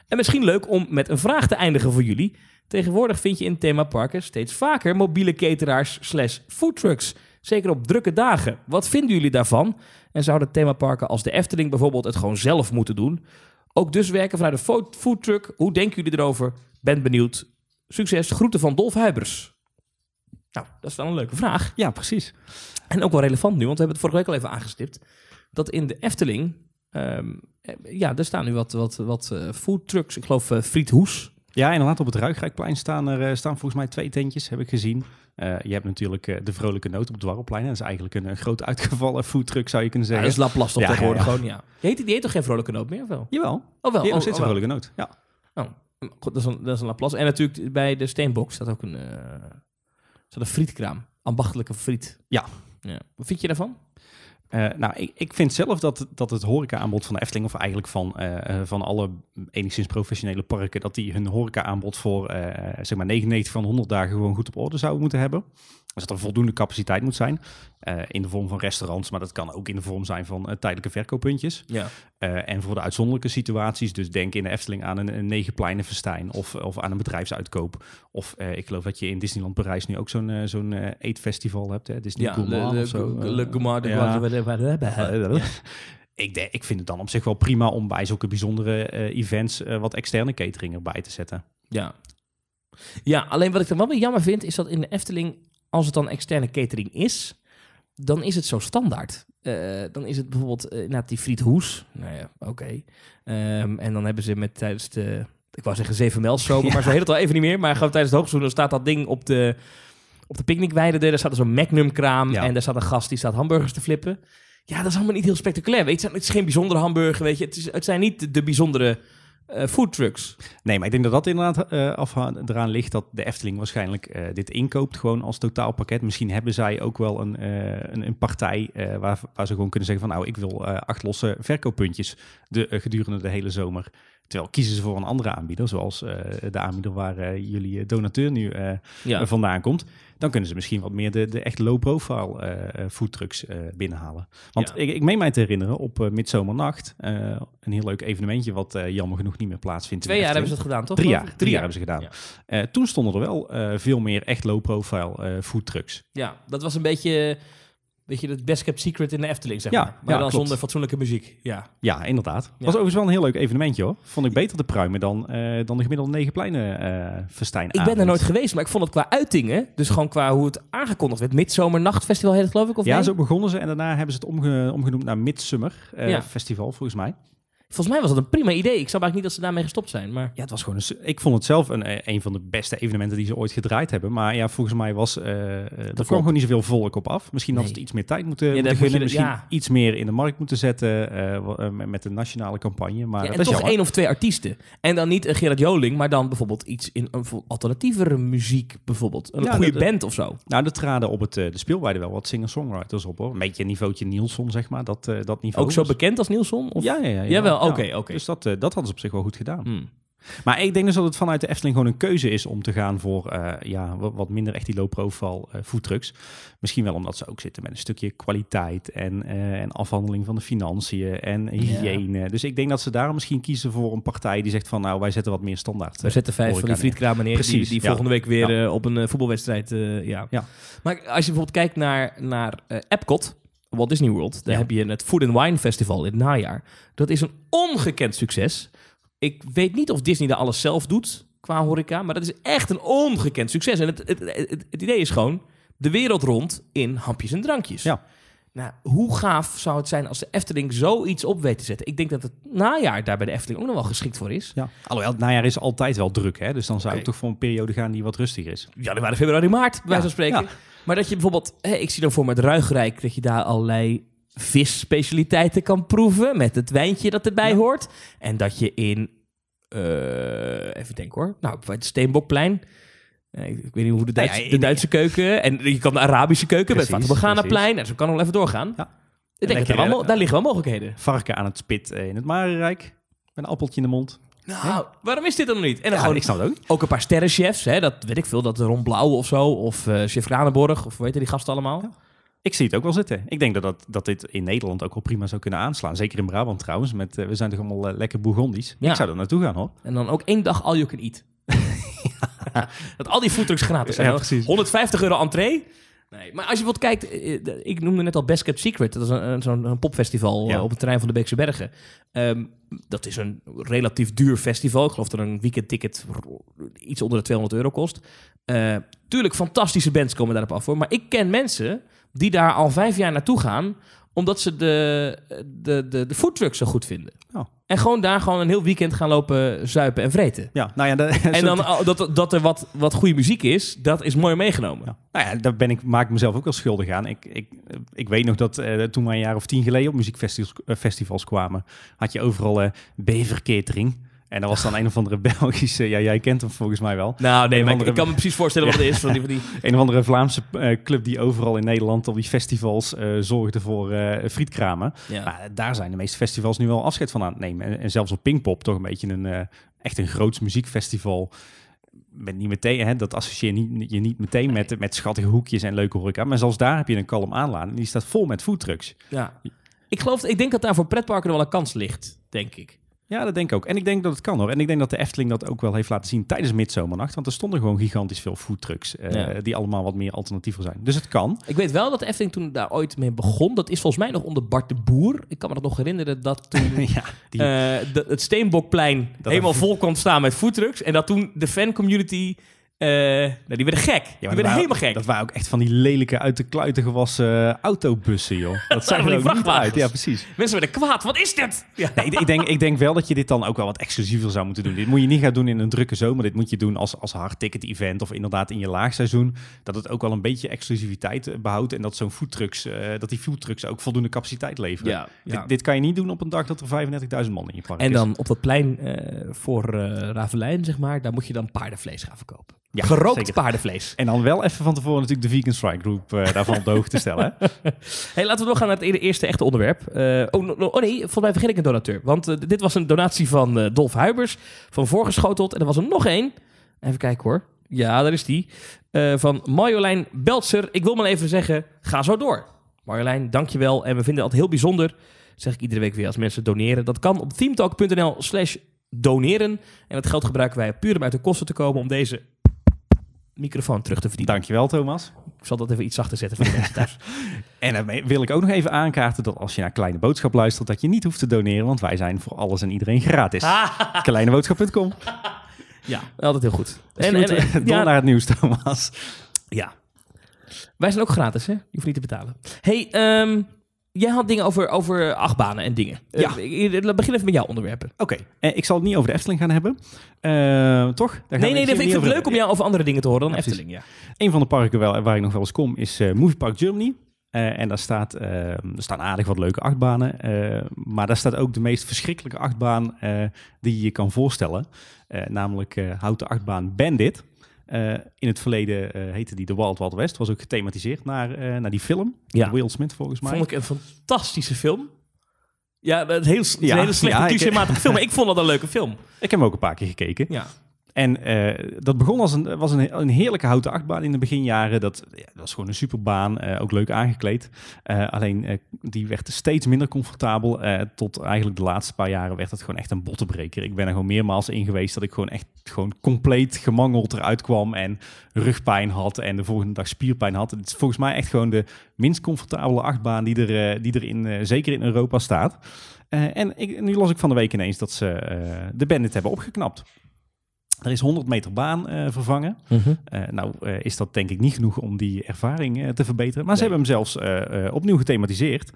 Speaker 2: En misschien leuk om met een vraag te eindigen voor jullie. Tegenwoordig vind je in themaparken steeds vaker mobiele cateraars slash foodtrucks. Zeker op drukke dagen. Wat vinden jullie daarvan? En zouden themaparken als de Efteling bijvoorbeeld het gewoon zelf moeten doen? Ook dus werken vanuit de foodtruck. Hoe denken jullie erover? Ben benieuwd. Succes. Groeten van Dolf Huibers. Nou, dat is wel een leuke vraag.
Speaker 1: Ja, precies.
Speaker 2: En ook wel relevant nu, want we hebben het vorige week al even aangestipt. Dat in de Efteling, ehm, ja, er staan nu wat, wat, wat uh, foodtrucks. Ik geloof uh, Friet Hoes.
Speaker 1: Ja, inderdaad. Op het Ruigrijkplein staan er uh, staan volgens mij twee tentjes, heb ik gezien. Uh, je hebt natuurlijk uh, de Vrolijke Noot op het Dwarrelplein. Dat is eigenlijk een uh, groot uitgevallen foodtruck, zou je kunnen zeggen.
Speaker 2: Ja, dat is Laplace toch ja, tegenwoordig ja, ja. gewoon, ja. Die heet, die heet toch geen Vrolijke Noot meer, of wel?
Speaker 1: Jawel.
Speaker 2: Oh, wel.
Speaker 1: Die
Speaker 2: oh,
Speaker 1: steeds
Speaker 2: oh,
Speaker 1: een Vrolijke Noot, ja.
Speaker 2: Oh, goed, dat is een, dat is een Laplace. En natuurlijk bij de Steenbox staat ook een, staat een frietkraam. Ambachtelijke friet.
Speaker 1: Ja.
Speaker 2: ja. Wat vind je daarvan?
Speaker 1: Uh, nou, ik, ik vind zelf dat, dat het horeca-aanbod van de Efteling, of eigenlijk van, uh, van alle enigszins professionele parken, dat die hun horeca-aanbod voor zeg maar 99 van 100 dagen gewoon goed op orde zouden moeten hebben. Dus dat er voldoende capaciteit moet zijn. In de vorm van restaurants, maar dat kan ook in de vorm zijn van tijdelijke verkooppuntjes.
Speaker 2: Ja.
Speaker 1: en voor de uitzonderlijke situaties, dus denk in de Efteling aan een, een negenpleinen festijn of, of aan een bedrijfsuitkoop. Of ik geloof dat je in Disneyland Parijs nu ook zo'n zo'n eetfestival hebt. Hè? Disney
Speaker 2: ja, Gourmand
Speaker 1: le,
Speaker 2: of zo. Le Gourmand, de ja.
Speaker 1: Ja. Ik, de, ik vind het dan op zich wel prima om bij zulke bijzondere uh, events uh, wat externe catering erbij te zetten.
Speaker 2: Ja. ja, alleen wat ik dan wel weer jammer vind, is dat in de Efteling, als het dan externe catering is, dan is het zo standaard. Uh, dan is het bijvoorbeeld uh, die Friet Hoes. Nou ja, oké. Okay. Um, en dan hebben ze met tijdens de, ik wou zeggen zeven mijlstromen, ja. maar zo heet het al even niet meer. Maar gewoon tijdens het hoogseizoen, dan staat dat ding op de, op de picknickweide. Daar staat zo'n Magnum kraam ja. en daar staat een gast die staat hamburgers te flippen. Ja, dat is allemaal niet heel spectaculair. Weet je, het is geen bijzondere hamburger, weet je. Het, is, het zijn niet de bijzondere uh, foodtrucks.
Speaker 1: Nee, maar ik denk dat dat inderdaad uh, af eraan ligt dat de Efteling waarschijnlijk uh, dit inkoopt gewoon als totaalpakket. Misschien hebben zij ook wel een, een, een, partij waar, waar ze gewoon kunnen zeggen van nou, ik wil acht losse verkooppuntjes de, gedurende de hele zomer. Terwijl kiezen ze voor een andere aanbieder, zoals de aanbieder waar jullie donateur nu ja. vandaan komt dan kunnen ze misschien wat meer de, de echt low-profile foodtrucks binnenhalen. Want ja. ik, ik meen mij te herinneren, op Midzomernacht, een heel leuk evenementje wat jammer genoeg niet meer plaatsvindt.
Speaker 2: Twee jaar hebben ze het gedaan, toch?
Speaker 1: Drie jaar, drie, drie jaar, hebben ze gedaan. Ja. toen stonden er wel veel meer echt low-profile foodtrucks.
Speaker 2: Ja, dat was een beetje Weet je, het best kept secret in de Efteling, zeg ja, maar. Maar ja, dan klopt. zonder fatsoenlijke muziek. Ja,
Speaker 1: ja inderdaad. Ja. Was overigens wel een heel leuk evenementje, hoor. Vond ik beter te pruimen dan, uh, dan de gemiddelde negen pleinen uh, festijn.
Speaker 2: Ik ben er nooit geweest, maar ik vond het qua uitingen, dus gewoon qua hoe het aangekondigd werd. Midzomernachtfestival heet het, geloof ik, of
Speaker 1: Ja,
Speaker 2: nee?
Speaker 1: zo begonnen ze en daarna hebben ze het omge omgenoemd naar Midsummer uh, ja. Festival, volgens mij.
Speaker 2: Volgens mij was dat een prima idee. Ik snap eigenlijk niet dat ze daarmee gestopt zijn. Maar...
Speaker 1: Ja, het was gewoon een, ik vond het zelf een, een van de beste evenementen die ze ooit gedraaid hebben. Maar ja, volgens mij was uh, er kwam gewoon niet zoveel volk op af. Misschien nee. had het iets meer tijd moeten, ja, moeten gunnen. Misschien ja. iets meer in de markt moeten zetten uh, met de nationale campagne. Maar
Speaker 2: ja,
Speaker 1: en
Speaker 2: dat
Speaker 1: toch
Speaker 2: één of twee artiesten. En dan niet een Gerard Joling, maar dan bijvoorbeeld iets in een alternatievere muziek. Bijvoorbeeld een goede de, band of zo.
Speaker 1: Nou, er traden op het, de speelweide wel wat singer-songwriters op hoor. Een beetje een niveautje Nielsen, zeg maar. Dat, dat niveau.
Speaker 2: Ook zo bekend als Nielsen? Of?
Speaker 1: Ja, ja, ja.
Speaker 2: Jawel, oké, oké. Okay.
Speaker 1: Dus dat dat, uh, dat hadden ze op zich wel goed gedaan. Hmm. Maar ik denk dus dat het vanuit de Efteling gewoon een keuze is om te gaan voor uh, ja, wat, minder echt die low-profile uh, foodtrucks. Misschien wel omdat ze ook zitten met een stukje kwaliteit en, uh, en afhandeling van de financiën en hygiëne. Ja. Dus ik denk dat ze daar misschien kiezen voor een partij die zegt van nou wij zetten wat meer standaard.
Speaker 2: We zetten vijf van die frietkramen neer Precies, die, die ja. volgende week weer ja. op een voetbalwedstrijd. ja.
Speaker 1: Ja.
Speaker 2: Maar als je bijvoorbeeld kijkt naar, naar Epcot, Walt Disney World. Daar ja. heb je het Food and Wine Festival in het najaar. Dat is een ongekend succes. Ik weet niet of Disney daar alles zelf doet qua horeca, maar dat is echt een ongekend succes. En het, het, het, het idee is gewoon de wereld rond in hapjes en drankjes.
Speaker 1: Ja.
Speaker 2: Nou, hoe gaaf zou het zijn als de Efteling zoiets op weet te zetten? Ik denk dat het najaar daar bij de Efteling ook nog wel geschikt voor is.
Speaker 1: Ja. Alhoewel, het najaar is altijd wel druk, hè? Dus dan zou
Speaker 2: Oké.
Speaker 1: ik toch voor een periode gaan die wat rustiger is.
Speaker 2: Januari, februari, maart, bij van spreken.
Speaker 1: ja.
Speaker 2: Maar dat je bijvoorbeeld, hè, ik zie dan voor me het Ruigrijk, dat je daar allerlei visspecialiteiten kan proeven met het wijntje dat erbij
Speaker 1: Ja.
Speaker 2: hoort. En dat je in, eh, even denken hoor, nou, bij het Steenbokplein, eh, ik, ik weet niet hoe de,
Speaker 1: Nou ja,
Speaker 2: Duitse,
Speaker 1: in-
Speaker 2: de Duitse keuken, en je kan de Arabische keuken
Speaker 1: Precies,
Speaker 2: met Fatima en zo kan nog even doorgaan.
Speaker 1: Ja.
Speaker 2: Ik denk dat
Speaker 1: lekker,
Speaker 2: er, wel,
Speaker 1: eh,
Speaker 2: daar liggen wel mogelijkheden.
Speaker 1: Varken aan het spit in het Marenrijk. Met een appeltje in de mond.
Speaker 2: Nou, waarom is dit dan nog niet? En dan
Speaker 1: Ja,
Speaker 2: gewoon
Speaker 1: ik snap het ook.
Speaker 2: ook een paar sterrenchefs, hè, dat weet ik veel, dat Ron Blauw of zo, of eh Chef Kranenborg, of hoe heet die gasten allemaal?
Speaker 1: Ik zie het ook wel zitten. Ik denk dat, dat, dat dit in Nederland ook wel prima zou kunnen aanslaan. Zeker in Brabant trouwens. Met, eh, we zijn toch allemaal eh, lekker Bourgondisch.
Speaker 2: Ja.
Speaker 1: Ik zou er naartoe gaan hoor.
Speaker 2: En dan ook één dag all you can eat. Dat al die foodtrucks gratis zijn.
Speaker 1: Ja, precies.
Speaker 2: 150 euro entree. Nee, maar als je bijvoorbeeld kijkt, eh, de- ik noemde net al Best Kept Secret. Dat is zo'n popfestival eh,
Speaker 1: Ja.
Speaker 2: op het terrein van de Beekse Bergen. Ehm, dat is een relatief duur festival. Ik geloof dat een weekendticket iets onder de 200 euro kost. Eh, tuurlijk, fantastische bands komen daarop af voor. Maar ik ken mensen die daar al vijf jaar naartoe gaan... omdat ze de, de, de, de foodtrucks zo goed vinden.
Speaker 1: Oh.
Speaker 2: En gewoon daar gewoon een heel weekend gaan lopen zuipen en vreten.
Speaker 1: Ja, nou ja, de-
Speaker 2: En dan dat, dat er wat, wat goede muziek is, dat is mooi meegenomen.
Speaker 1: Ja. Nou ja, daar ben ik, maak ik mezelf ook wel schuldig aan. Ik, ik, ik weet nog dat eh, toen wij een jaar of tien geleden op muziekfestivals eh, festivals kwamen, had je overal eh Bever Catering. En dat was dan een of andere Belgische, ja, jij kent hem volgens mij wel.
Speaker 2: Nou, nee, maar ik,
Speaker 1: andere-
Speaker 2: ik kan me precies voorstellen wat het is. Van die, van die,
Speaker 1: Een of andere Vlaamse eh, club die overal in Nederland op die festivals eh, zorgde voor eh, frietkramen.
Speaker 2: ja.
Speaker 1: Maar daar zijn de meeste festivals nu wel afscheid van aan het nemen. En, en zelfs op Pinkpop, toch een beetje een echt een groots muziekfestival. Met niet meteen, hè, dat associeer je niet, je niet meteen met, met schattige hoekjes en leuke horeca. Maar zelfs daar heb je een kalm aanlaan. En die staat vol met foodtrucks.
Speaker 2: ja. Ik, geloof, ik denk dat daar voor pretparken wel een kans ligt, denk ik.
Speaker 1: Ja, dat denk ik ook. En ik denk dat het kan hoor. En ik denk dat de Efteling dat ook wel heeft laten zien tijdens Midzomernacht. Want er stonden gewoon gigantisch veel foodtrucks.
Speaker 2: Ja.
Speaker 1: Die allemaal wat meer alternatiever zijn. Dus het kan.
Speaker 2: Ik weet wel dat de Efteling toen daar ooit mee begon. Dat is volgens mij nog onder Bart de Boer. Ik kan me dat nog herinneren dat toen
Speaker 1: ja, die,
Speaker 2: eh, de- het Steenbokplein helemaal
Speaker 1: er-
Speaker 2: vol kwam staan met foodtrucks. En dat toen de fancommunity... eh nou, die werden gek. die
Speaker 1: Ja,
Speaker 2: werden
Speaker 1: dat waren-
Speaker 2: helemaal gek.
Speaker 1: Dat waren ook echt van die lelijke uit de kluiten gewassen eh, autobussen, joh. Dat zag
Speaker 2: van
Speaker 1: er
Speaker 2: die
Speaker 1: ook niet uit. Ja, precies.
Speaker 2: Mensen werden kwaad. Wat is dit? Ja.
Speaker 1: Nee, ik, ik denk, ik denk wel dat je dit dan ook wel wat exclusiever zou moeten doen. Dit moet je niet gaan doen in een drukke zomer. Dit moet je doen als, als hardticket event of inderdaad in je laagseizoen. Dat het ook wel een beetje exclusiviteit eh, behoudt. En dat zo'n foodtrucks, eh, dat die foodtrucks ook voldoende capaciteit leveren.
Speaker 2: Ja, ja.
Speaker 1: Dit, dit kan je niet doen op een dag dat er 35.000 man in je park
Speaker 2: En
Speaker 1: is.
Speaker 2: dan op dat plein eh, voor eh Ravelijn, zeg maar, daar moet je dan paardenvlees gaan verkopen.
Speaker 1: Ja,
Speaker 2: Gerookt
Speaker 1: zeker.
Speaker 2: paardenvlees.
Speaker 1: En dan wel even van tevoren natuurlijk de Vegan Strike Group eh, daarvan op de hoogte stellen. Hè?
Speaker 2: Hey, laten we doorgaan naar het e- eerste echte onderwerp. Eh, oh, no- oh nee, volgens mij vergeet ik een donateur. Want eh, dit was een donatie van Dolf Huibers, van Voorgeschoteld. En er was er nog één. Even kijken hoor. Ja, daar is die. Van Marjolein Beltzer. Ik wil maar even zeggen, ga zo door. Marjolein, dankjewel. En we vinden het altijd heel bijzonder, zeg ik iedere week weer, als mensen doneren. Dat kan op themetalk.nl slash doneren. En het geld gebruiken wij puur om uit de kosten te komen om deze microfoon terug te verdienen.
Speaker 1: Dankjewel Thomas.
Speaker 2: Ik zal dat even iets zachter zetten voor de thuis.
Speaker 1: En daarmee wil ik ook nog even aankaarten dat als je naar Kleine Boodschap luistert, dat je niet hoeft te doneren, want wij zijn voor alles en iedereen gratis. Kleineboodschap.com.
Speaker 2: Ja, altijd heel goed.
Speaker 1: En, en, door
Speaker 2: ja,
Speaker 1: naar het nieuws, Thomas.
Speaker 2: ja. Wij zijn ook gratis, hè? Je hoeft niet te betalen. hey, ehm, jij had dingen over, over achtbanen en dingen.
Speaker 1: Ja.
Speaker 2: Ik- begin even met jouw onderwerpen.
Speaker 1: Oké, eh, ik zal het niet over de Efteling gaan hebben. Eh, toch? Daar gaan
Speaker 2: Nee, nee,
Speaker 1: het
Speaker 2: ik vind het leuk om jou over andere dingen te horen dan
Speaker 1: Ja.
Speaker 2: Efteling. Ja.
Speaker 1: Een van de parken wel, waar ik nog wel eens kom is eh Movie Park Germany. En daar, staat, er staan aardig wat leuke achtbanen. maar daar staat ook de meest verschrikkelijke achtbaan die je je kan voorstellen. Namelijk houten achtbaan Bandit. Eh, in het verleden eh, heette die The Wild Wild West. Was ook gethematiseerd naar, eh, naar die film.
Speaker 2: Ja.
Speaker 1: Will Smith volgens mij.
Speaker 2: Vond ik een fantastische film. Ja, het is heel, het is
Speaker 1: Ja,
Speaker 2: een hele slechte,
Speaker 1: ja,
Speaker 2: clichématige film. Maar ik vond dat een leuke film.
Speaker 1: Ik heb hem ook een paar keer gekeken.
Speaker 2: Ja.
Speaker 1: En eh, dat begon als een, was een, een heerlijke houten achtbaan in de beginjaren. Dat, ja, dat was gewoon een superbaan, eh, ook leuk aangekleed. Eh, alleen die werd steeds minder comfortabel. tot eigenlijk de laatste paar jaren werd het gewoon echt een bottenbreker. Ik ben er gewoon meermaals in geweest dat ik gewoon echt gewoon compleet gemangeld eruit kwam. En rugpijn had en de volgende dag spierpijn had. Het is volgens mij echt gewoon de minst comfortabele achtbaan die er, die er in, zeker in Europa staat. En ik, nu las ik van de week ineens dat ze de Bandit hebben opgeknapt. Er is 100 meter baan eh, vervangen. Eh, nou eh, is dat denk ik niet genoeg om die ervaring te verbeteren. Maar ze hebben hem zelfs opnieuw gethematiseerd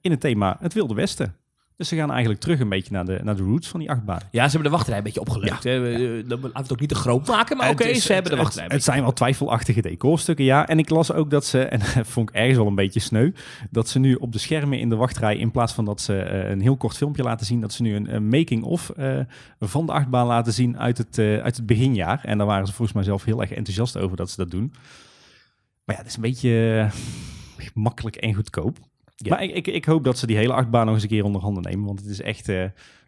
Speaker 1: in het thema het Wilde Westen. Dus ze gaan eigenlijk terug een beetje naar de, naar de roots van die achtbaan.
Speaker 2: Ja, ze hebben de wachtrij een beetje opgeleukt. hè. Eh, laten we het ook niet te groot maken, maar oké, ze hebben de wachtrij.
Speaker 1: Het, het zijn wel twijfelachtige decorstukken, ja. En ik las ook dat ze, en dat vond ik ergens wel een beetje sneu, dat ze nu op de schermen in de wachtrij, in plaats van dat ze eh, een heel kort filmpje laten zien, dat ze nu een, een making-of eh, van de achtbaan laten zien uit het, uit het beginjaar. En daar waren ze volgens mij zelf heel erg enthousiast over dat ze dat doen. Maar ja, het is een beetje makkelijk en goedkoop. Maar ik, ik, ik hoop dat ze die hele achtbaan nog eens een keer onder handen nemen, want het is echt, eh,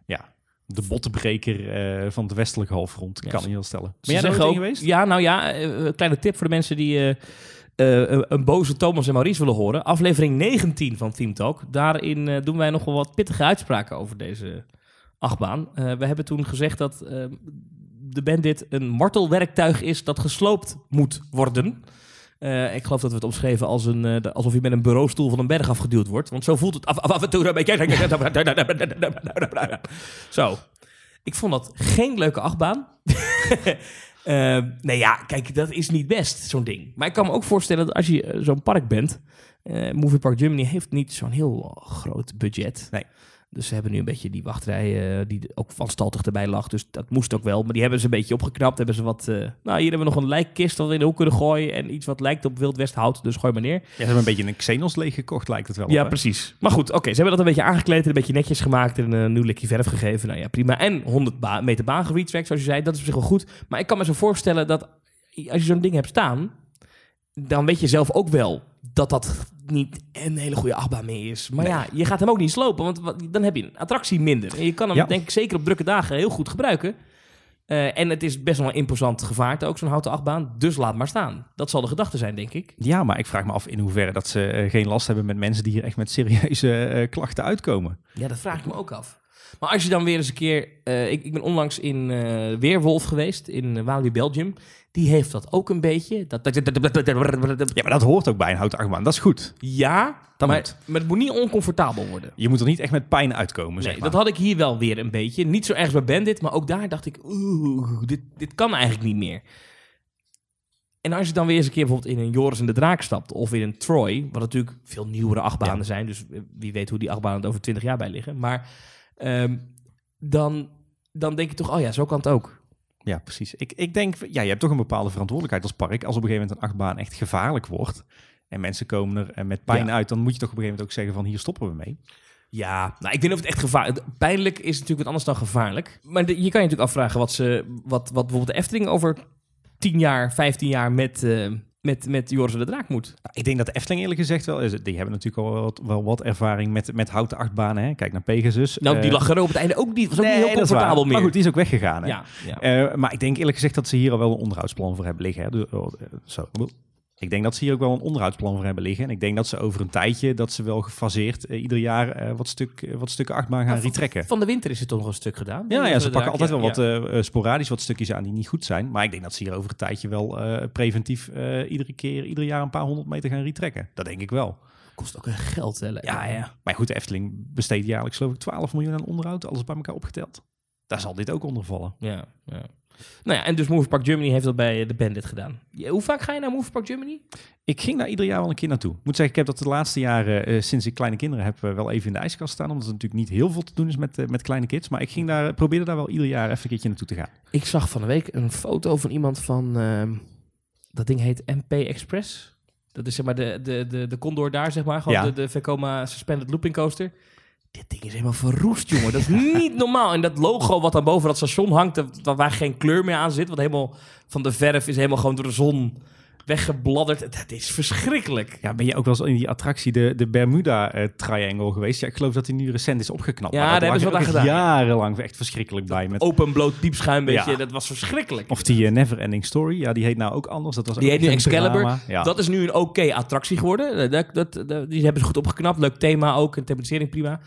Speaker 1: ja... De bottenbreker eh, van het westelijke halfrond, kan ik heel stellen. Ben jij
Speaker 2: ook-
Speaker 1: geweest?
Speaker 2: Ja, nou ja, eh, een kleine tip voor de mensen die een- boze Thomas en Maurice willen horen. Aflevering 19 van Team Talk. Daarin doen wij nog wel wat pittige uitspraken over deze achtbaan. We hebben toen gezegd dat eh, de Bandit een martelwerktuig is dat gesloopt moet worden. Eh, ik geloof dat we het omschreven als een, eh, alsof je met een bureaustoel van een berg afgeduwd wordt. Want zo voelt het af, af, af en toe een beetje. Zo. Ik vond dat geen leuke achtbaan. Eh, nee, ja, kijk, dat is niet best, zo'n ding. Maar ik kan me ook voorstellen dat als je zo'n park bent... Movie Park Germany heeft niet zo'n heel groot budget.
Speaker 1: Nee.
Speaker 2: Dus ze hebben nu een beetje die wachtrij eh, die ook vanstaltig erbij lag. Dus dat moest ook wel. Maar die hebben ze een beetje opgeknapt. Hebben ze wat... eh, nou, hier hebben we nog een lijkkist dat we in de hoek kunnen gooien. En iets wat lijkt op Wild West hout. Dus gooi maar neer.
Speaker 1: Ja, ze hebben een beetje een Xenos leeg gekocht, lijkt het wel.
Speaker 2: Ja,
Speaker 1: op,
Speaker 2: precies. Maar goed, oké. ze hebben dat een beetje aangekleed en een beetje netjes gemaakt en een nieuw likje verf gegeven. Nou ja, prima. En 100 ba meter baan geretracked, zoals je zei. Dat is op zich wel goed. Maar ik kan me zo voorstellen dat als je zo'n ding hebt staan, dan weet je zelf ook wel dat dat niet een hele goede achtbaan meer is. Maar
Speaker 1: Nee.
Speaker 2: ja, je gaat hem ook niet slopen, want wat- dan heb je een attractie minder. En je kan hem,
Speaker 1: Ja.
Speaker 2: denk ik, zeker op drukke dagen heel goed gebruiken. Eh, en het is best wel een imposant gevaarte, ook zo'n houten achtbaan. Dus laat maar staan. Dat zal de gedachte zijn, denk ik.
Speaker 1: Ja, maar ik vraag me af in hoeverre dat ze eh, geen last hebben met mensen die hier echt met serieuze eh, klachten uitkomen.
Speaker 2: Ja, dat vraag ik me ook af. Maar als je dan weer eens een keer... eh, ik, ik ben onlangs in eh, Weerwolf geweest, in uh, Walibi, Belgium. Die heeft dat ook een beetje. Dat, dat,
Speaker 1: Ja, maar dat hoort ook bij een houten achtbaan. Dat is goed.
Speaker 2: ja,
Speaker 1: Dat
Speaker 2: maar,
Speaker 1: moet.
Speaker 2: maar het moet niet oncomfortabel worden.
Speaker 1: Je moet er niet echt met pijn uitkomen,
Speaker 2: Nee,
Speaker 1: zeg maar.
Speaker 2: dat had ik hier wel weer een beetje. Niet zo ergens bij Bandit, maar ook daar dacht ik... Oeh, dit, dit kan eigenlijk niet meer. En als je dan weer eens een keer bijvoorbeeld in een Joris en de Draak stapt... of in een Troy, wat natuurlijk veel nieuwere achtbanen
Speaker 1: Ja.
Speaker 2: zijn... dus wie weet hoe die achtbanen er over 20 jaar bij liggen. Maar ehm, dan, dan denk je toch, oh ja, zo kan het ook.
Speaker 1: Ja, precies. Ik, ik denk, ja, je hebt toch een bepaalde verantwoordelijkheid als park. Als op een gegeven moment een achtbaan echt gevaarlijk wordt... en mensen komen er eh, met pijn
Speaker 2: Ja.
Speaker 1: uit... dan moet je toch op een gegeven moment ook zeggen van hier stoppen we mee.
Speaker 2: Ja, nou, ik weet niet of het echt gevaarlijk... Pijnlijk is natuurlijk wat anders dan gevaarlijk. Maar de- je kan je natuurlijk afvragen wat, ze, wat, wat bijvoorbeeld de Efteling over 10 jaar, 15 jaar met, eh, met, met Joris de Draak moet.
Speaker 1: Ik denk dat de Efteling eerlijk gezegd wel... is. Die hebben natuurlijk al wel wat, wel wat ervaring met, met houten achtbanen. Hè? Kijk naar Pegasus.
Speaker 2: Nou, die
Speaker 1: Eh,
Speaker 2: lag er op het einde ook niet. Was ook
Speaker 1: nee,
Speaker 2: niet heel comfortabel meer.
Speaker 1: Maar goed, die is ook weggegaan. Hè?
Speaker 2: ja, ja.
Speaker 1: Eh, maar ik denk eerlijk gezegd dat ze hier al wel een onderhoudsplan voor hebben liggen. Hè? Dus, oh, eh, zo. Ik denk dat ze hier ook wel een onderhoudsplan voor hebben liggen. En ik denk dat ze over een tijdje, dat ze wel gefaseerd eh, ieder jaar eh, wat, stuk, eh, wat stukken achtbaan gaan
Speaker 2: Maar
Speaker 1: retrekken.
Speaker 2: Van de winter is het toch nog een stuk gedaan?
Speaker 1: Ja, ja, ze pakken altijd wel wat
Speaker 2: Ja.
Speaker 1: sporadisch wat stukjes aan die niet goed zijn. Maar ik denk dat ze hier over een tijdje wel preventief iedere keer, ieder jaar een paar honderd meter gaan retrekken. Dat denk ik wel.
Speaker 2: Kost ook een geld, hè?
Speaker 1: Ja, ja. Maar goed, de Efteling besteedt jaarlijks geloof ik 12 miljoen aan onderhoud. Alles bij elkaar opgeteld. Daar zal dit ook onder vallen.
Speaker 2: Ja, ja. Nou ja, en dus Movie Park Germany heeft dat bij eh, de Bandit gedaan. Hoe vaak ga je naar Movie Park Germany?
Speaker 1: Ik ging daar ieder jaar wel een keer naartoe. Ik moet zeggen, ik heb dat de laatste jaren, eh, sinds ik kleine kinderen heb, eh, wel even in de ijskast staan. Omdat er natuurlijk niet heel veel te doen is met, met kleine kids. Maar ik ging daar, probeerde daar wel ieder jaar even een keertje naartoe te gaan.
Speaker 2: Ik zag van de week een foto van iemand van... ehm, dat ding heet MP Express. Dat is zeg maar de, de, de, de Condor daar, zeg maar. Gewoon
Speaker 1: Ja.
Speaker 2: de, de Vekoma Suspended Looping Coaster. Dit ding is helemaal verroest, jongen. Dat is niet normaal. En dat logo wat dan boven dat station hangt, waar geen kleur meer aan zit, wat helemaal van de verf is helemaal gewoon door de zon weggebladderd. Dat is verschrikkelijk.
Speaker 1: Ja, ben je ook wel eens in die attractie, de, de Bermuda eh, Triangle geweest? Ja, ik geloof dat die nu recent is opgeknapt.
Speaker 2: Ja, daar hebben ze wat aan gedaan.
Speaker 1: jarenlang echt verschrikkelijk bij. Met,
Speaker 2: Open, bloot, piepschuim, weet
Speaker 1: Ja.
Speaker 2: je. Dat was verschrikkelijk.
Speaker 1: Of die eh, Never Ending Story, ja, die heet nou ook anders. Dat was
Speaker 2: Die heet nu
Speaker 1: een
Speaker 2: Excalibur.
Speaker 1: Ja.
Speaker 2: Dat is nu een oké attractie geworden. Eh, Dat, dat, dat- die hebben ze goed opgeknapt. Leuk thema ook. En thematisering prima.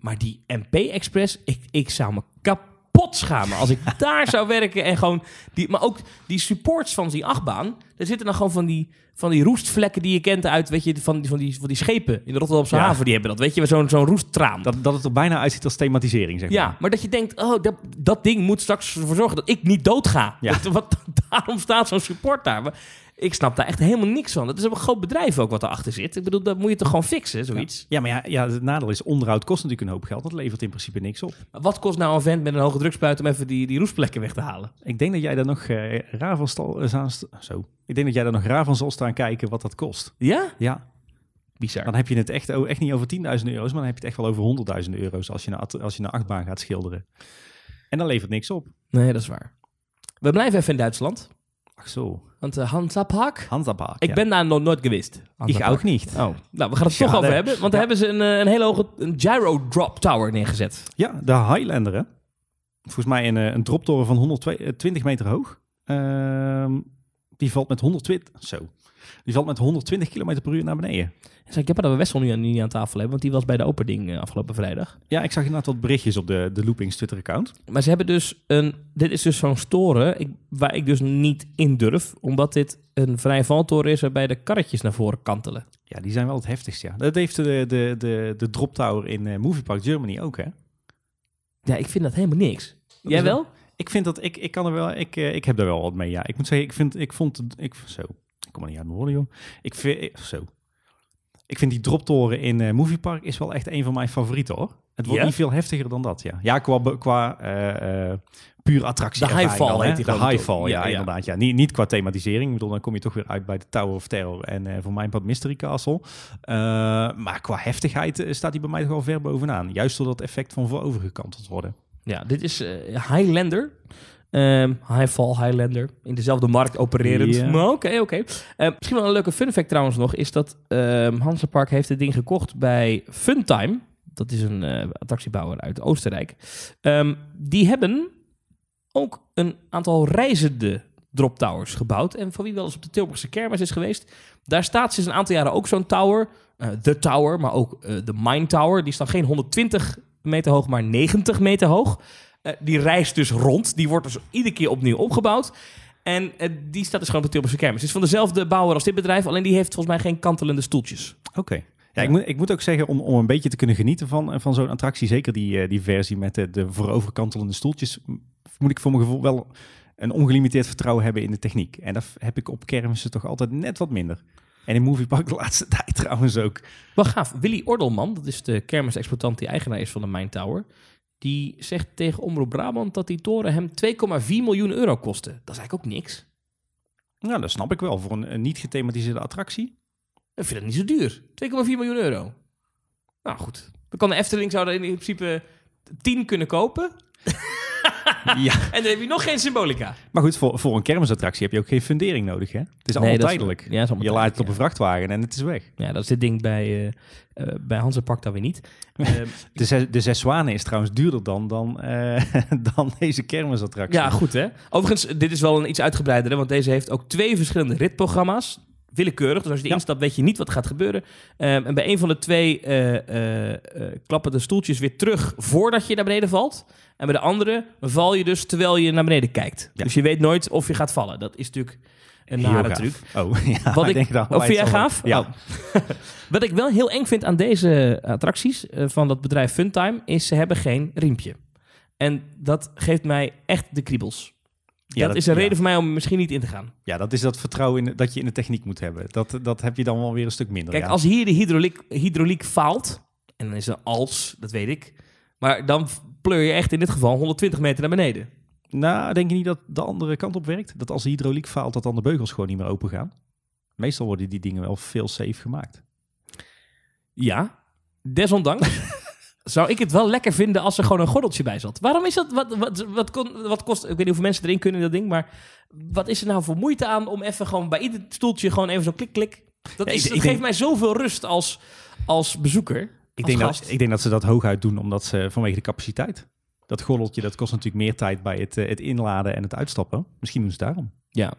Speaker 2: Maar die MP Express, ik, ik zou me kapot kapot schamen als ik daar zou werken en gewoon die, maar ook die supports van die achtbaan, daar zitten dan gewoon van die van die roestvlekken die je kent uit, weet je, van, van, die, van die schepen in de Rotterdamse
Speaker 1: Ja.
Speaker 2: haven, die hebben dat, weet je, zo'n zo'n roesttraan.
Speaker 1: Dat, dat het er bijna uitziet als thematisering, zeg maar.
Speaker 2: Ja, maar dat je denkt, oh, dat, dat ding moet straks ervoor zorgen dat ik niet doodga.
Speaker 1: Ja.
Speaker 2: Dat- wat, daarom staat zo'n support daar. Maar ik snap daar echt helemaal niks van. Het is een groot bedrijf ook wat erachter zit. Ik bedoel, dat moet je toch gewoon fixen, zoiets.
Speaker 1: Ja, maar ja, ja, het nadeel is, onderhoud kost natuurlijk een hoop geld. Dat levert in principe niks op.
Speaker 2: Maar Wat kost nou een vent met een hoge drukspuit om even die, die roestplekken weg te halen?
Speaker 1: Ik denk dat jij daar nog eh, raar van stal, eh, zo. Ik denk dat jij daar nog raar van zal staan kijken wat dat kost.
Speaker 2: Ja?
Speaker 1: Ja,
Speaker 2: Bizar.
Speaker 1: dan heb je het echt, echt niet over 10.000 euro's, maar dan heb je het echt wel over 100.000 euro's als je, een, at- als je een achtbaan gaat schilderen. En dan levert niks op.
Speaker 2: Nee, dat is waar. We blijven even in Duitsland.
Speaker 1: Ach zo,
Speaker 2: Want uh, Hansa Park,
Speaker 1: Hansapark.
Speaker 2: ik
Speaker 1: ja.
Speaker 2: ben daar nog nooit geweest.
Speaker 1: Ik ook niet.
Speaker 2: Oh, nou, we gaan het toch over hebben. Want daar hebben ze een, eh, een hele hoge een gyro drop tower neergezet.
Speaker 1: Ja, de Highlander, hè? Volgens mij een, eh, een droptoren van 120 meter hoog. Ehm, die valt met 120... Zo. Die valt met 120 km per uur naar beneden.
Speaker 2: Dus ik heb dat we Wessel nu, nu aan tafel hebben, want die was bij de opening eh, afgelopen vrijdag.
Speaker 1: Ja, ik zag inderdaad wat berichtjes op de, de Loopings Twitter-account.
Speaker 2: Maar ze hebben dus een. Dit is dus zo'n storen ik, waar ik dus niet in durf, omdat dit een vrij valtoren is waarbij de karretjes naar voren kantelen.
Speaker 1: Ja, die zijn wel het heftigst, ja. Dat heeft de, de, de, de Drop Tower in eh, Movie Park Germany ook, hè?
Speaker 2: Ja, ik vind dat helemaal niks.
Speaker 1: Dat
Speaker 2: Jij wel?
Speaker 1: Ik vind dat... Ik, ik kan er wel... Ik, eh, ik heb er wel wat mee, ja. Ik moet zeggen, ik vind... Ik vond... Ik, zo. Kom er niet uit mijn woorden, joh. Ik vind... Zo. Ik vind die droptoren in eh Movie Park is wel echt een van mijn favorieten, hoor. Het wordt niet veel heftiger dan dat, ja. Ja, qua, qua eh, eh, puur attractie.
Speaker 2: De Highfall heet die
Speaker 1: De Highfall, ja,
Speaker 2: Ja,
Speaker 1: inderdaad. Ja. Niet, niet qua thematisering. Ik bedoel, dan kom je toch weer uit bij de Tower of Terror en eh, voor mijn part Mystery Castle. Maar qua heftigheid staat hij bij mij toch wel ver bovenaan. Juist door dat effect van voorovergekanteld worden.
Speaker 2: Ja, dit is Highlander. Ehm Highfall Highlander. In dezelfde markt opererend. Maar oké, oké. Eh, misschien wel een leuke fun fact trouwens nog, is dat ehm Hansa Park heeft dit ding gekocht bij Funtime. Dat is een eh, attractiebouwer uit Oostenrijk. Ehm, die hebben ook een aantal reizende drop towers gebouwd. En voor wie wel eens op de Tilburgse kermis is geweest, daar staat sinds een aantal jaren ook zo'n tower. eh The Tower, maar ook eh, de Mine Tower. Die is dan geen 120 meter hoog, maar 90 meter hoog. Eh, die reist dus rond. Die wordt dus iedere keer opnieuw opgebouwd. En eh, die staat dus gewoon op de Tilburgse kermis. Het is van dezelfde bouwer als dit bedrijf, alleen die heeft volgens mij geen kantelende stoeltjes.
Speaker 1: Oké. Ja,
Speaker 2: Ja.
Speaker 1: Ik, moet, ik moet ook zeggen, om, om een beetje te kunnen genieten van, van zo'n attractie, zeker die, eh, die versie met de, de vooroverkantelende stoeltjes, moet ik voor mijn gevoel wel een ongelimiteerd vertrouwen hebben in de techniek. En dat heb ik op kermissen toch altijd net wat minder. En in Movie Park de laatste tijd trouwens ook.
Speaker 2: Wel gaaf. Willy Ordelman, dat is de kermisexploitant die eigenaar is van de Mine Tower. Die zegt tegen Omroep Brabant dat die toren hem 2,4 miljoen euro kostte. Dat is eigenlijk ook niks.
Speaker 1: Nou, dat snap ik wel. Voor een, een niet gethematiseerde attractie.
Speaker 2: Ik vind dat niet zo duur. 2,4 miljoen euro. Nou goed. Dan kan de Efteling zou er in principe 10 kunnen kopen.
Speaker 1: ja.
Speaker 2: En dan heb je nog geen symbolica.
Speaker 1: Maar goed, voor, voor een kermisattractie heb je ook geen fundering nodig, hè? Het is allemaal
Speaker 2: Nee, dat is-
Speaker 1: tijdelijk.
Speaker 2: ja, is allemaal
Speaker 1: je laat het op een vrachtwagen en het is weg.
Speaker 2: Ja, dat is dit ding bij, eh eh bij Hansa Park dan weer niet. Ehm,
Speaker 1: De zes, de zes zwanen is trouwens duurder dan, dan, eh, dan deze kermisattractie.
Speaker 2: Ja, goed hè. Overigens, dit is wel een iets uitgebreider, want deze heeft ook twee verschillende ritprogramma's. Willekeurig, dus als je die
Speaker 1: Ja.
Speaker 2: instapt weet je niet wat gaat gebeuren. Ehm, en bij een van de twee eh, eh, eh, klappen de stoeltjes weer terug voordat je naar beneden valt. En bij de andere val je dus terwijl je naar beneden kijkt.
Speaker 1: Ja.
Speaker 2: Dus je weet nooit of je gaat vallen. Dat is natuurlijk een nare truc.
Speaker 1: Oh, ja.
Speaker 2: Wat ik,
Speaker 1: denk dat
Speaker 2: of vind jij gaaf?
Speaker 1: Ja.
Speaker 2: Oh. Wat ik wel heel eng vind aan deze attracties van dat bedrijf Funtime, is ze hebben geen riempje. En dat geeft mij echt de kriebels.
Speaker 1: Ja,
Speaker 2: dat,
Speaker 1: dat-
Speaker 2: is een
Speaker 1: ja.
Speaker 2: reden voor mij om misschien niet in te gaan.
Speaker 1: Ja, dat is dat vertrouwen in, dat je in de techniek moet hebben. Dat, dat heb je dan wel weer een stuk minder.
Speaker 2: Kijk,
Speaker 1: ja.
Speaker 2: als hier de hydrauliek, hydrauliek faalt, en dan is er als, dat weet ik, maar dan pleur je echt in dit geval 120 meter naar beneden.
Speaker 1: Nou, denk je niet dat de andere kant op werkt? Dat als de hydrauliek faalt, dat dan de beugels gewoon niet meer open gaan? Meestal worden die dingen wel veel safe gemaakt.
Speaker 2: Ja, desondanks zou ik het wel lekker vinden als er gewoon een gordeltje bij zat. Waarom is dat? Wat, wat, wat, kon, wat kost... Ik weet niet hoeveel mensen erin kunnen in dat ding, maar wat is er nou voor moeite aan om even gewoon bij ieder stoeltje gewoon even zo klik, klik. Dat,
Speaker 1: Ja,
Speaker 2: is,
Speaker 1: ik-
Speaker 2: dat
Speaker 1: ik
Speaker 2: geeft
Speaker 1: denk-
Speaker 2: mij zoveel rust als, als bezoeker.
Speaker 1: Ik
Speaker 2: als
Speaker 1: denk, dat, ik denk dat ze dat hooguit doen omdat ze vanwege de capaciteit. Dat gordeltje, dat kost natuurlijk meer tijd bij het, eh, het inladen en het uitstappen. Misschien doen ze het daarom.
Speaker 2: Ja,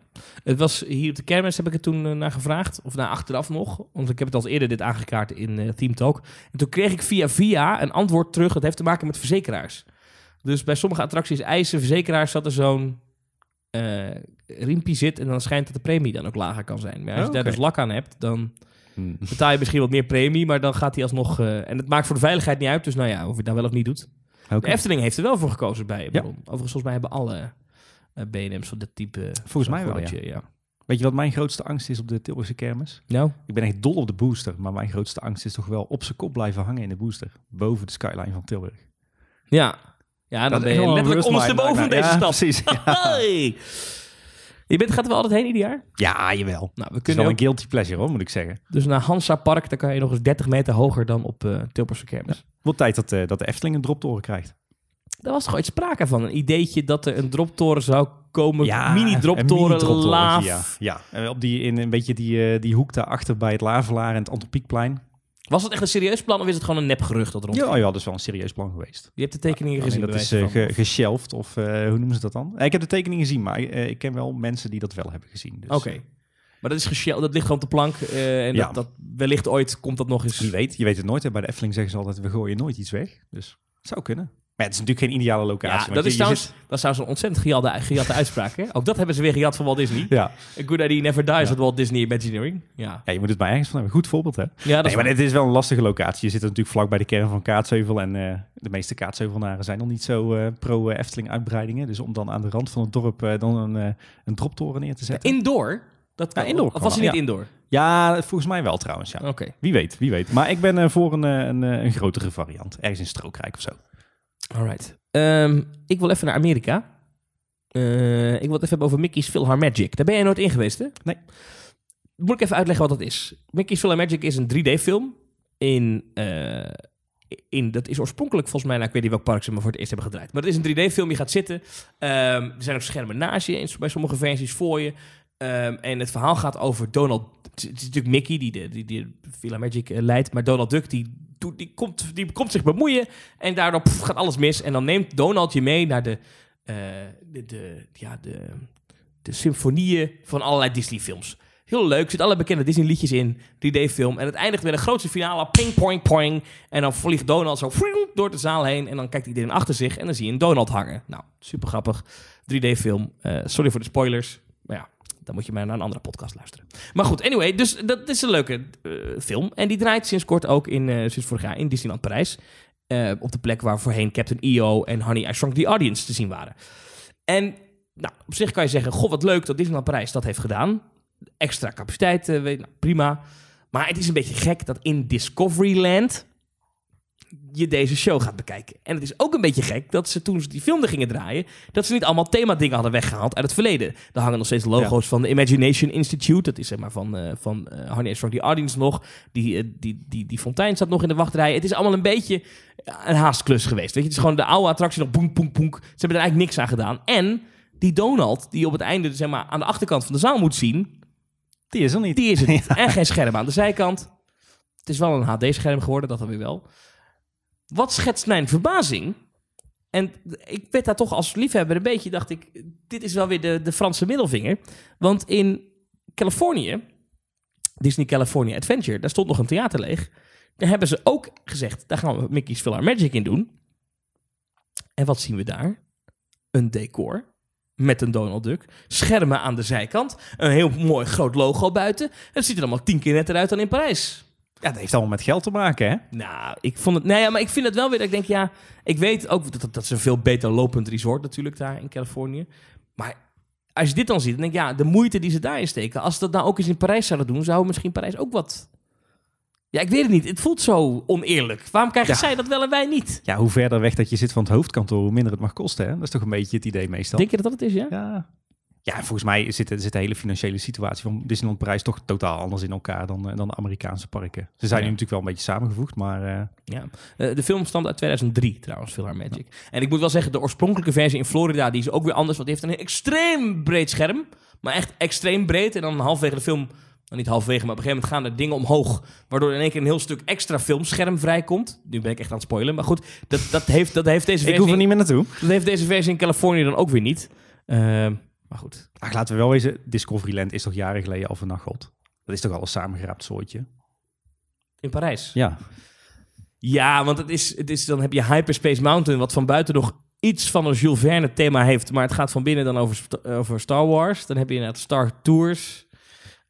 Speaker 2: het was hier op de kermis heb ik het toen eh, naar gevraagd. Of naar achteraf nog. Want ik heb het al eerder dit aangekaart in eh Team Talk. En toen kreeg ik via via een antwoord terug. Dat heeft te maken met verzekeraars. Dus bij sommige attracties, eisen, verzekeraars, zat er zo'n eh riempje zit. En dan schijnt dat de premie dan ook lager kan zijn. Maar als je
Speaker 1: Oh,
Speaker 2: daar dus lak aan hebt, dan
Speaker 1: Hm.
Speaker 2: betaal je misschien wat meer premie. Maar dan gaat hij alsnog... en het maakt voor de veiligheid niet uit. Dus nou ja, of je het nou wel of niet doet.
Speaker 1: Oké.
Speaker 2: De Efteling heeft er wel voor gekozen bij Ballon. Overigens, volgens mij hebben alle BNM's van dit type...
Speaker 1: Volgens mij wel,
Speaker 2: gordetje, ja.
Speaker 1: Weet je wat mijn grootste angst is op de Tilburgse kermis?
Speaker 2: Nou,
Speaker 1: Ik ben echt dol op de booster, maar mijn grootste angst is toch wel op zijn kop blijven hangen in de booster. Boven de skyline van Tilburg.
Speaker 2: ja. Ja, dan
Speaker 1: Dat
Speaker 2: ben je letterlijk ondersteboven
Speaker 1: lijkt
Speaker 2: deze
Speaker 1: mij.
Speaker 2: stad.
Speaker 1: Ja, precies. Ja.
Speaker 2: Je bent, gaat er wel altijd heen ieder jaar?
Speaker 1: ja jawel.
Speaker 2: Nou, we
Speaker 1: Het is
Speaker 2: kunnen
Speaker 1: wel
Speaker 2: ook
Speaker 1: een guilty pleasure hoor, moet ik zeggen.
Speaker 2: dus naar Hansa Park. Daar kan je nog eens 30 meter hoger dan op eh Tilburgse kermis.
Speaker 1: Wel tijd dat, eh, dat de Efteling een droptoren krijgt.
Speaker 2: Daar was toch ooit sprake van. Een ideetje dat er een droptoren zou komen. mini-droptoren,
Speaker 1: mini-droptorentje,
Speaker 2: laaf.
Speaker 1: Ja, ja. En op die, in een beetje die, eh, die hoek daarachter bij het Lavelaar en het Antropiekplein.
Speaker 2: Was het echt een serieus plan of is het gewoon een nepgerucht dat rond?
Speaker 1: Ja, ja, dat is wel een serieus plan geweest.
Speaker 2: Je hebt de tekeningen gezien.
Speaker 1: dat is ge- geshelved, of eh, hoe noemen ze dat dan? Ik heb de tekening gezien, maar ik ken wel mensen die dat wel hebben gezien. Dus,
Speaker 2: Oké. Maar dat is dat ligt gewoon op de plank. eh, en
Speaker 1: Ja.
Speaker 2: dat, dat, wellicht ooit komt dat nog eens.
Speaker 1: Wie weet, je weet het nooit. Hè. Bij de Efteling zeggen ze altijd, we gooien nooit iets weg. Dus het zou kunnen. Maar het is natuurlijk geen ideale locatie.
Speaker 2: Ja, dat
Speaker 1: je-
Speaker 2: is trouwens,
Speaker 1: zit-
Speaker 2: dat is trouwens een ontzettend gejatte, gejatte uitspraak. Hè? Ook dat hebben ze weer gejat van Walt Disney.
Speaker 1: Ja.
Speaker 2: A good idea never dies
Speaker 1: Ja.
Speaker 2: at Walt Disney Imagineering. Ja,
Speaker 1: ja, je moet het maar ergens van hebben. Goed voorbeeld, hè?
Speaker 2: ja
Speaker 1: Nee, maar het is wel een lastige locatie. Je zit natuurlijk vlak bij de kern van Kaatsheuvel. En eh, de meeste Kaatsheuvelnaren zijn nog niet zo eh, pro-Efteling-uitbreidingen. Dus om dan aan de rand van het dorp eh, dan een, een droptoren neer te zetten.
Speaker 2: Indoor? Dat
Speaker 1: Ja, indoor
Speaker 2: Of was hij niet indoor?
Speaker 1: Ja, volgens mij wel trouwens, ja.
Speaker 2: Oké.
Speaker 1: Wie weet, wie weet. Maar ik ben voor een, een, een grotere variant. Ergens in Strookrijk of zo.
Speaker 2: Alright. Ehm, ik wil even naar Amerika. Eh, ik wil het even hebben over Mickey's PhilharMagic. Daar ben jij nooit in geweest, hè?
Speaker 1: Nee.
Speaker 2: Moet ik even uitleggen wat dat is. Mickey's PhilharMagic is een 3D-film. In, eh, in, dat is oorspronkelijk volgens mij, nou, ik weet niet welk park ze maar voor het eerst hebben gedraaid. Maar het is een 3D-film, je gaat zitten. Ehm, er zijn ook schermen naast je, bij sommige versies voor je. Ehm, en het verhaal gaat over Donald... Het is natuurlijk Mickey die de, die, die de PhilharMagic eh, leidt. Maar Donald Duck, die, die, komt, die komt zich bemoeien. En daardoor gaat alles mis. En dan neemt Donald je mee naar de, eh, de, de, ja, de, de symfonieën van allerlei Disney-films. Heel leuk, er zitten alle bekende Disney-liedjes in, 3D-film. En het eindigt met een grootste finale, ping, poing, poing. En dan vliegt Donald zo door de zaal heen. En dan kijkt iedereen achter zich en dan zie je een Donald hangen. Nou, super grappig. 3D-film. Eh, sorry voor de spoilers. Maar ja, dan moet je maar naar een andere podcast luisteren. Maar goed, anyway, dus dat is een leuke eh, film. En die draait sinds kort ook in, eh, sinds vorig jaar in Disneyland Parijs. Eh, op de plek waar voorheen Captain EO en Honey, I Shrunk the Audience te zien waren. En nou, op zich kan je zeggen, goh, wat leuk dat Disneyland Parijs dat heeft gedaan. Extra capaciteit, weet, nou, prima. Maar het is een beetje gek dat in Discoveryland je deze show gaat bekijken. En het is ook een beetje gek dat ze toen ze die film er gingen draaien, dat ze niet allemaal themadingen hadden weggehaald uit het verleden. Er hangen nog steeds logo's van de Imagination Institute. Dat is zeg maar van, eh van I Shrunk the Audience nog. Die, eh, die, die, die fontein staat nog in de wachtrij. Het is allemaal een beetje een haastklus geweest. Weet je? Het is gewoon de oude attractie nog boem, boem, boem. Ze hebben er eigenlijk niks aan gedaan. En die Donald, die op het einde zeg maar, aan de achterkant van de zaal moet zien,
Speaker 1: Die is er niet.
Speaker 2: die is het niet. En geen scherm aan de zijkant. Het is wel een HD-scherm geworden, dat dan weer wel. Wat schetst mijn verbazing? En ik werd daar toch als liefhebber een beetje, dacht ik, dit is wel weer de, de Franse middelvinger. Want in Californië, Disney California Adventure, daar stond nog een theater leeg. Daar hebben ze ook gezegd, daar gaan we Mickey's Magic in doen. En wat zien we daar? Een decor met een Donald Duck. Schermen aan de zijkant. Een heel mooi groot logo buiten. Het ziet er allemaal tien keer netter uit dan in Parijs.
Speaker 1: Ja, dat heeft allemaal met geld te maken, hè?
Speaker 2: Nou, ik vond het. Nee, maar ik vind het wel weer. Dat ik denk, ja, ik weet ook dat, dat, dat is een veel beter lopend resort natuurlijk daar in Californië. Maar als je dit dan ziet, dan denk ik, ja, de moeite die ze daarin steken. Als ze dat nou ook eens in Parijs zouden doen, zou misschien Parijs ook wat. Ja, ik weet het niet. Het voelt zo oneerlijk. Waarom krijgen
Speaker 1: Ja.
Speaker 2: zij dat wel en wij niet?
Speaker 1: Ja, hoe verder weg dat je zit van het hoofdkantoor, hoe minder het mag kosten, hè? Dat is toch een beetje het idee meestal.
Speaker 2: Denk je dat dat het is, ja?
Speaker 1: Ja. Ja, volgens mij zit, zit de hele financiële situatie van Disneyland Parijs toch totaal anders in elkaar dan, eh, dan de Amerikaanse parken. Ze zijn
Speaker 2: Ja.
Speaker 1: nu natuurlijk wel een beetje samengevoegd, maar eh,
Speaker 2: Ja. Eh, de film stamt uit 2003 trouwens, Magic. En ik moet wel zeggen, de oorspronkelijke versie in Florida, die is ook weer anders. Want die heeft een extreem breed scherm. Maar echt extreem breed. En dan halverwege de film, nou niet halverwege, maar op een gegeven moment gaan er dingen omhoog. Waardoor in één keer een heel stuk extra filmscherm vrijkomt. Nu ben ik echt aan het spoilen. Maar goed, dat, dat, heeft, dat heeft deze
Speaker 1: ik
Speaker 2: versie...
Speaker 1: hoef er niet meer naartoe.
Speaker 2: Dat heeft deze versie in Californië dan ook weer niet. Maar goed.
Speaker 1: Ach, laten we wel wezen, Discoveryland is toch jaren geleden al vernacheld. Dat is toch al een samengeraapt soortje?
Speaker 2: In Parijs.
Speaker 1: Ja.
Speaker 2: Ja, want het is, het is, dan heb je Hyperspace Mountain, wat van buiten nog iets van een Jules Verne thema heeft, maar het gaat van binnen dan over, over Star Wars. Dan heb je inderdaad Star Tours,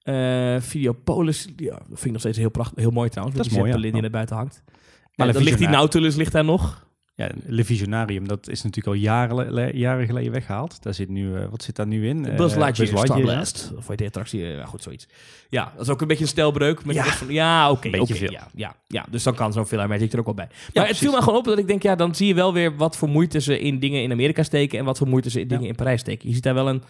Speaker 2: eh Videopolis. Ja, dat vind ik nog steeds heel prachtig, heel mooi trouwens.
Speaker 1: Dat is
Speaker 2: die
Speaker 1: mooi, ja.
Speaker 2: Die er buiten hangt.
Speaker 1: Maar
Speaker 2: dan ligt die Nautilus ligt daar nog.
Speaker 1: Ja, Le Visionarium, dat is natuurlijk al jaren, jaren geleden weggehaald. Daar zit nu, eh, wat zit daar nu in?
Speaker 2: Buzz
Speaker 1: Eh,
Speaker 2: Lightyear,
Speaker 1: Buzz
Speaker 2: Star Blast. Of weet je, attractie, ja goed, zoiets. Ja, dat is ook een beetje een stelbreuk. Met
Speaker 1: Ja.
Speaker 2: de van, ja oké,
Speaker 1: veel.
Speaker 2: ja, ja, ja. Dus dan kan zo'n Villa Magic er ook wel bij. Maar het viel me gewoon op dat ik denk, ja, dan zie je wel weer wat voor moeite ze in dingen in Amerika steken en wat voor moeite ze in dingen in Parijs steken. Je ziet daar wel een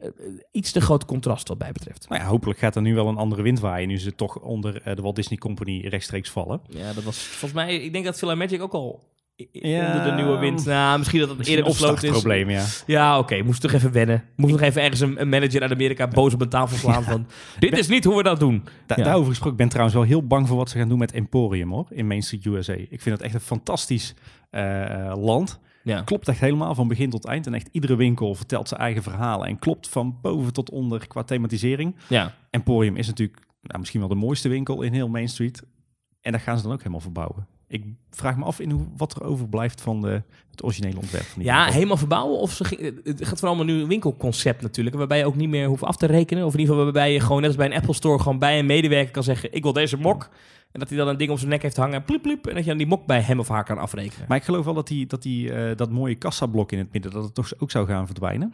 Speaker 2: eh, iets te groot contrast wat mij betreft.
Speaker 1: Nou ja, hopelijk gaat er nu wel een andere wind waaien. Nu ze toch onder eh, de Walt Disney Company rechtstreeks vallen.
Speaker 2: Ja, dat was volgens mij, ik denk dat Villa Magic ook al
Speaker 1: Ja,
Speaker 2: onder de nieuwe wind. Nou, misschien dat het eerder besloten is.
Speaker 1: opstartprobleem, ja.
Speaker 2: Ja, oké. Moest toch even wennen. Moest nog even ergens een, een manager uit Amerika boos op een tafel slaan van... Dit is niet hoe we dat doen.
Speaker 1: Da-
Speaker 2: Ja.
Speaker 1: Daarover gesproken, ik ben trouwens wel heel bang voor wat ze gaan doen met Emporium, hoor. In Main Street USA. Ik vind het echt een fantastisch eh, land.
Speaker 2: Ja.
Speaker 1: Klopt echt helemaal van begin tot eind. En echt iedere winkel vertelt zijn eigen verhalen. En klopt van boven tot onder qua thematisering.
Speaker 2: Ja.
Speaker 1: Emporium is natuurlijk nou, misschien wel de mooiste winkel in heel Main Street. En daar gaan ze dan ook helemaal verbouwen. Ik vraag me af in hoe, wat er overblijft van de, het originele ontwerp van die
Speaker 2: Ja,
Speaker 1: winkel.
Speaker 2: helemaal verbouwen. Of ze ging, het gaat vooral om een nieuw winkelconcept natuurlijk. Waarbij je ook niet meer hoeft af te rekenen. Of in ieder geval waarbij je gewoon net als bij een Apple Store... gewoon bij een medewerker kan zeggen... ik wil deze mok. En dat hij dan een ding om zijn nek heeft hangen. Pliep, pliep. En dat je dan die mok bij hem of haar kan afrekenen.
Speaker 1: Maar ik geloof wel dat, die, dat, die, eh, dat mooie kassablok in het midden... dat het toch ook zou gaan verdwijnen.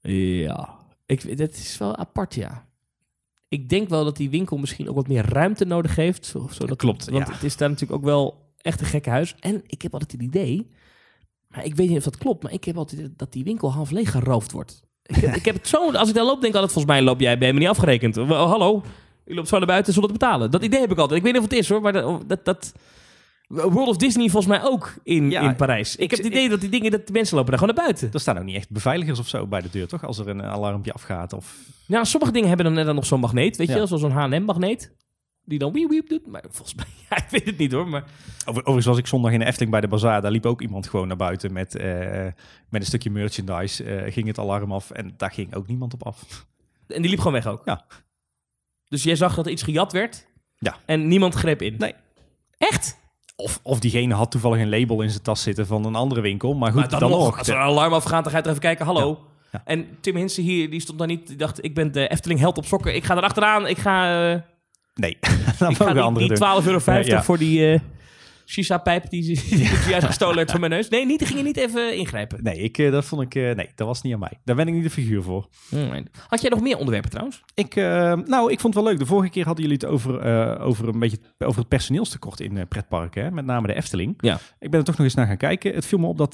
Speaker 2: Ja. Ik, dat is wel apart, ja. Ik denk wel dat die winkel misschien ook wat meer ruimte nodig heeft. zo- Zodat,
Speaker 1: Klopt,
Speaker 2: Want
Speaker 1: ja.
Speaker 2: het is daar natuurlijk ook wel echt een gekke huis. En ik heb altijd het idee... Maar ik weet niet of dat klopt, maar ik heb altijd dat die winkel half leeg geroofd wordt. Ik heb, ik heb het zo, als ik daar loop, denk ik altijd, volgens mij loop jij bij me niet afgerekend. Oh, hallo, je loopt zo naar buiten zonder te betalen. Dat idee heb ik altijd. Ik weet niet of het is hoor, maar dat, dat, dat World of Disney volgens mij ook in,
Speaker 1: Ja,
Speaker 2: in Parijs. Ik,
Speaker 1: ik-
Speaker 2: heb het idee dat die dingen, dat de mensen lopen daar gewoon naar buiten.
Speaker 1: Er staan ook niet echt beveiligers of zo bij de deur, toch? Als er een alarmpje afgaat of...
Speaker 2: Ja, sommige dingen hebben dan net dan nog zo'n magneet, weet je
Speaker 1: Ja.
Speaker 2: zoals zo'n H&M-magneet. Die dan wiep wiep doet. Maar volgens mij, ja, ik weet het niet hoor, maar...
Speaker 1: Over, overigens was ik zondag in de Efteling bij de Bazaar. Daar liep ook iemand gewoon naar buiten met, eh, met een stukje merchandise. eh, ging het alarm af en daar ging ook niemand op af.
Speaker 2: En die liep gewoon weg ook.
Speaker 1: Ja.
Speaker 2: Dus jij zag dat er iets gejat werd?
Speaker 1: Ja.
Speaker 2: En niemand greep in?
Speaker 1: Nee.
Speaker 2: Echt?
Speaker 1: Of, of diegene had toevallig een label in zijn tas zitten van een andere winkel. Maar goed,
Speaker 2: Maar dan,
Speaker 1: dan,
Speaker 2: nog, als er een alarm afgaat, dan ga je er even kijken. Hallo.
Speaker 1: Ja.
Speaker 2: En Tim Hinsen hier, die stond daar niet. Die dacht, ik ben de Efteling held op sokken. Ik ga erachteraan. Ik ga, eh,
Speaker 1: Nee, dat
Speaker 2: ik ga die, die
Speaker 1: doen.
Speaker 2: 12,50 euro
Speaker 1: Ja.
Speaker 2: voor die eh shisha-pijp die, die, juist gestolen werd van mijn neus. Nee, niet, die ging je niet even ingrijpen.
Speaker 1: Nee, ik, eh, dat vond ik... eh, nee, dat was niet aan mij. Daar ben ik niet de figuur voor.
Speaker 2: Had jij nog meer onderwerpen trouwens?
Speaker 1: Ik, eh, nou, ik vond het wel leuk. De vorige keer hadden jullie het over, over, een beetje, over het personeelstekort in eh, pretparken. Hè? Met name de Efteling.
Speaker 2: Ja.
Speaker 1: Ik ben er toch nog eens naar gaan kijken. Het viel me op dat,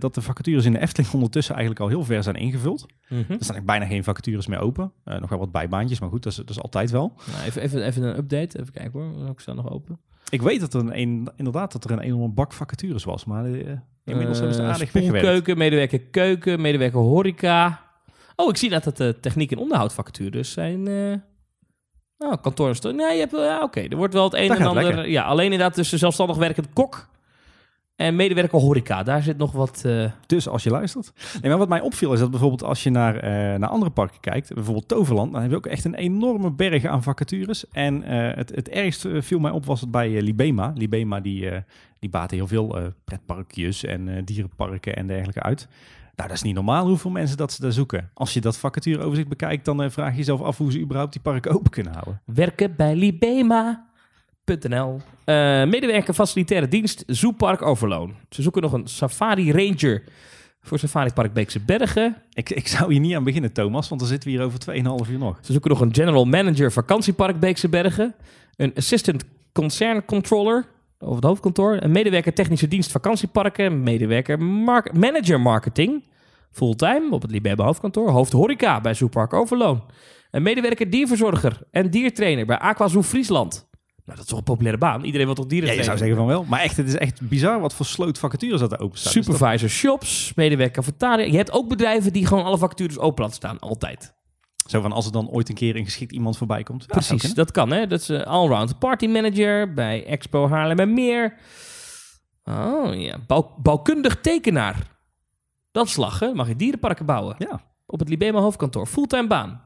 Speaker 1: dat de vacatures in de Efteling ondertussen eigenlijk al heel ver zijn ingevuld.
Speaker 2: Hm?
Speaker 1: Er staan bijna geen vacatures meer open. Nog wel wat bijbaantjes, maar goed, dat is, dat is altijd wel.
Speaker 2: Nou, even, even, even een update. Even kijken hoor. Ik sta nog open.
Speaker 1: Ik weet dat er een, een, inderdaad dat er een enorme bak vacatures was, maar eh, inmiddels hebben ze
Speaker 2: Eh,
Speaker 1: aardig weggewerkt.
Speaker 2: spoelkeuken, medewerker keuken, medewerker horeca. Oh, ik zie dat het de techniek- en onderhoudvacatures zijn. eh oh, kantoor en sto- Nee, je hebt, ja, oké. Er wordt wel het een en ander.
Speaker 1: lekker.
Speaker 2: Ja, alleen inderdaad tussen zelfstandig werkend kok en medewerker horeca. Daar zit nog wat. eh,
Speaker 1: Dus als je luistert. Nee, maar wat mij opviel is dat bijvoorbeeld als je naar, eh, naar andere parken kijkt, bijvoorbeeld Toverland, dan heb je ook echt een enorme berg aan vacatures. En eh, het, het ergste viel mij op was het bij Libema. Libema die, die baten heel veel pretparkjes en dierenparken en dergelijke uit. Nou, dat is niet normaal hoeveel mensen dat ze daar zoeken. Als je dat vacatureoverzicht bekijkt, dan vraag je jezelf af hoe ze überhaupt die parken open kunnen houden.
Speaker 2: werken bij Libema.nl. Eh, medewerker facilitaire dienst Zoopark Overloon. Ze zoeken nog een safari ranger voor Safari Park Beekse Bergen.
Speaker 1: Ik, ik zou hier niet aan beginnen, Thomas, want dan zitten we hier over 2,5 uur nog.
Speaker 2: Ze zoeken nog een general manager vakantiepark Beekse Bergen. Een assistant concern controller over het hoofdkantoor. Een medewerker technische dienst vakantieparken. Een medewerker mark- manager marketing. Fulltime op het Libebe hoofdkantoor. Hoofd horeca bij Zoopark Overloon. Een medewerker dierverzorger en diertrainer bij Aqua Zoo Friesland. Nou, dat is toch een populaire baan? Iedereen wil toch dieren
Speaker 1: Ja, je zou zeggen van wel. Maar echt, het is echt bizar wat voor sloot vacatures dat er open staan. Dus dat-
Speaker 2: Supervisor shops, medewerker cafetaria. Je hebt ook bedrijven die gewoon alle vacatures open laten staan. Altijd.
Speaker 1: Zo van als er dan ooit een keer een geschikt iemand voorbij komt. Ja,
Speaker 2: Precies, dat kan hè. Dat is eh, allround party manager bij Expo Haarlem en Meer. Oh ja, Bouw- bouwkundig tekenaar. Dat is slag hè, mag je dierenparken bouwen.
Speaker 1: Ja.
Speaker 2: Op het Libema hoofdkantoor, fulltime baan.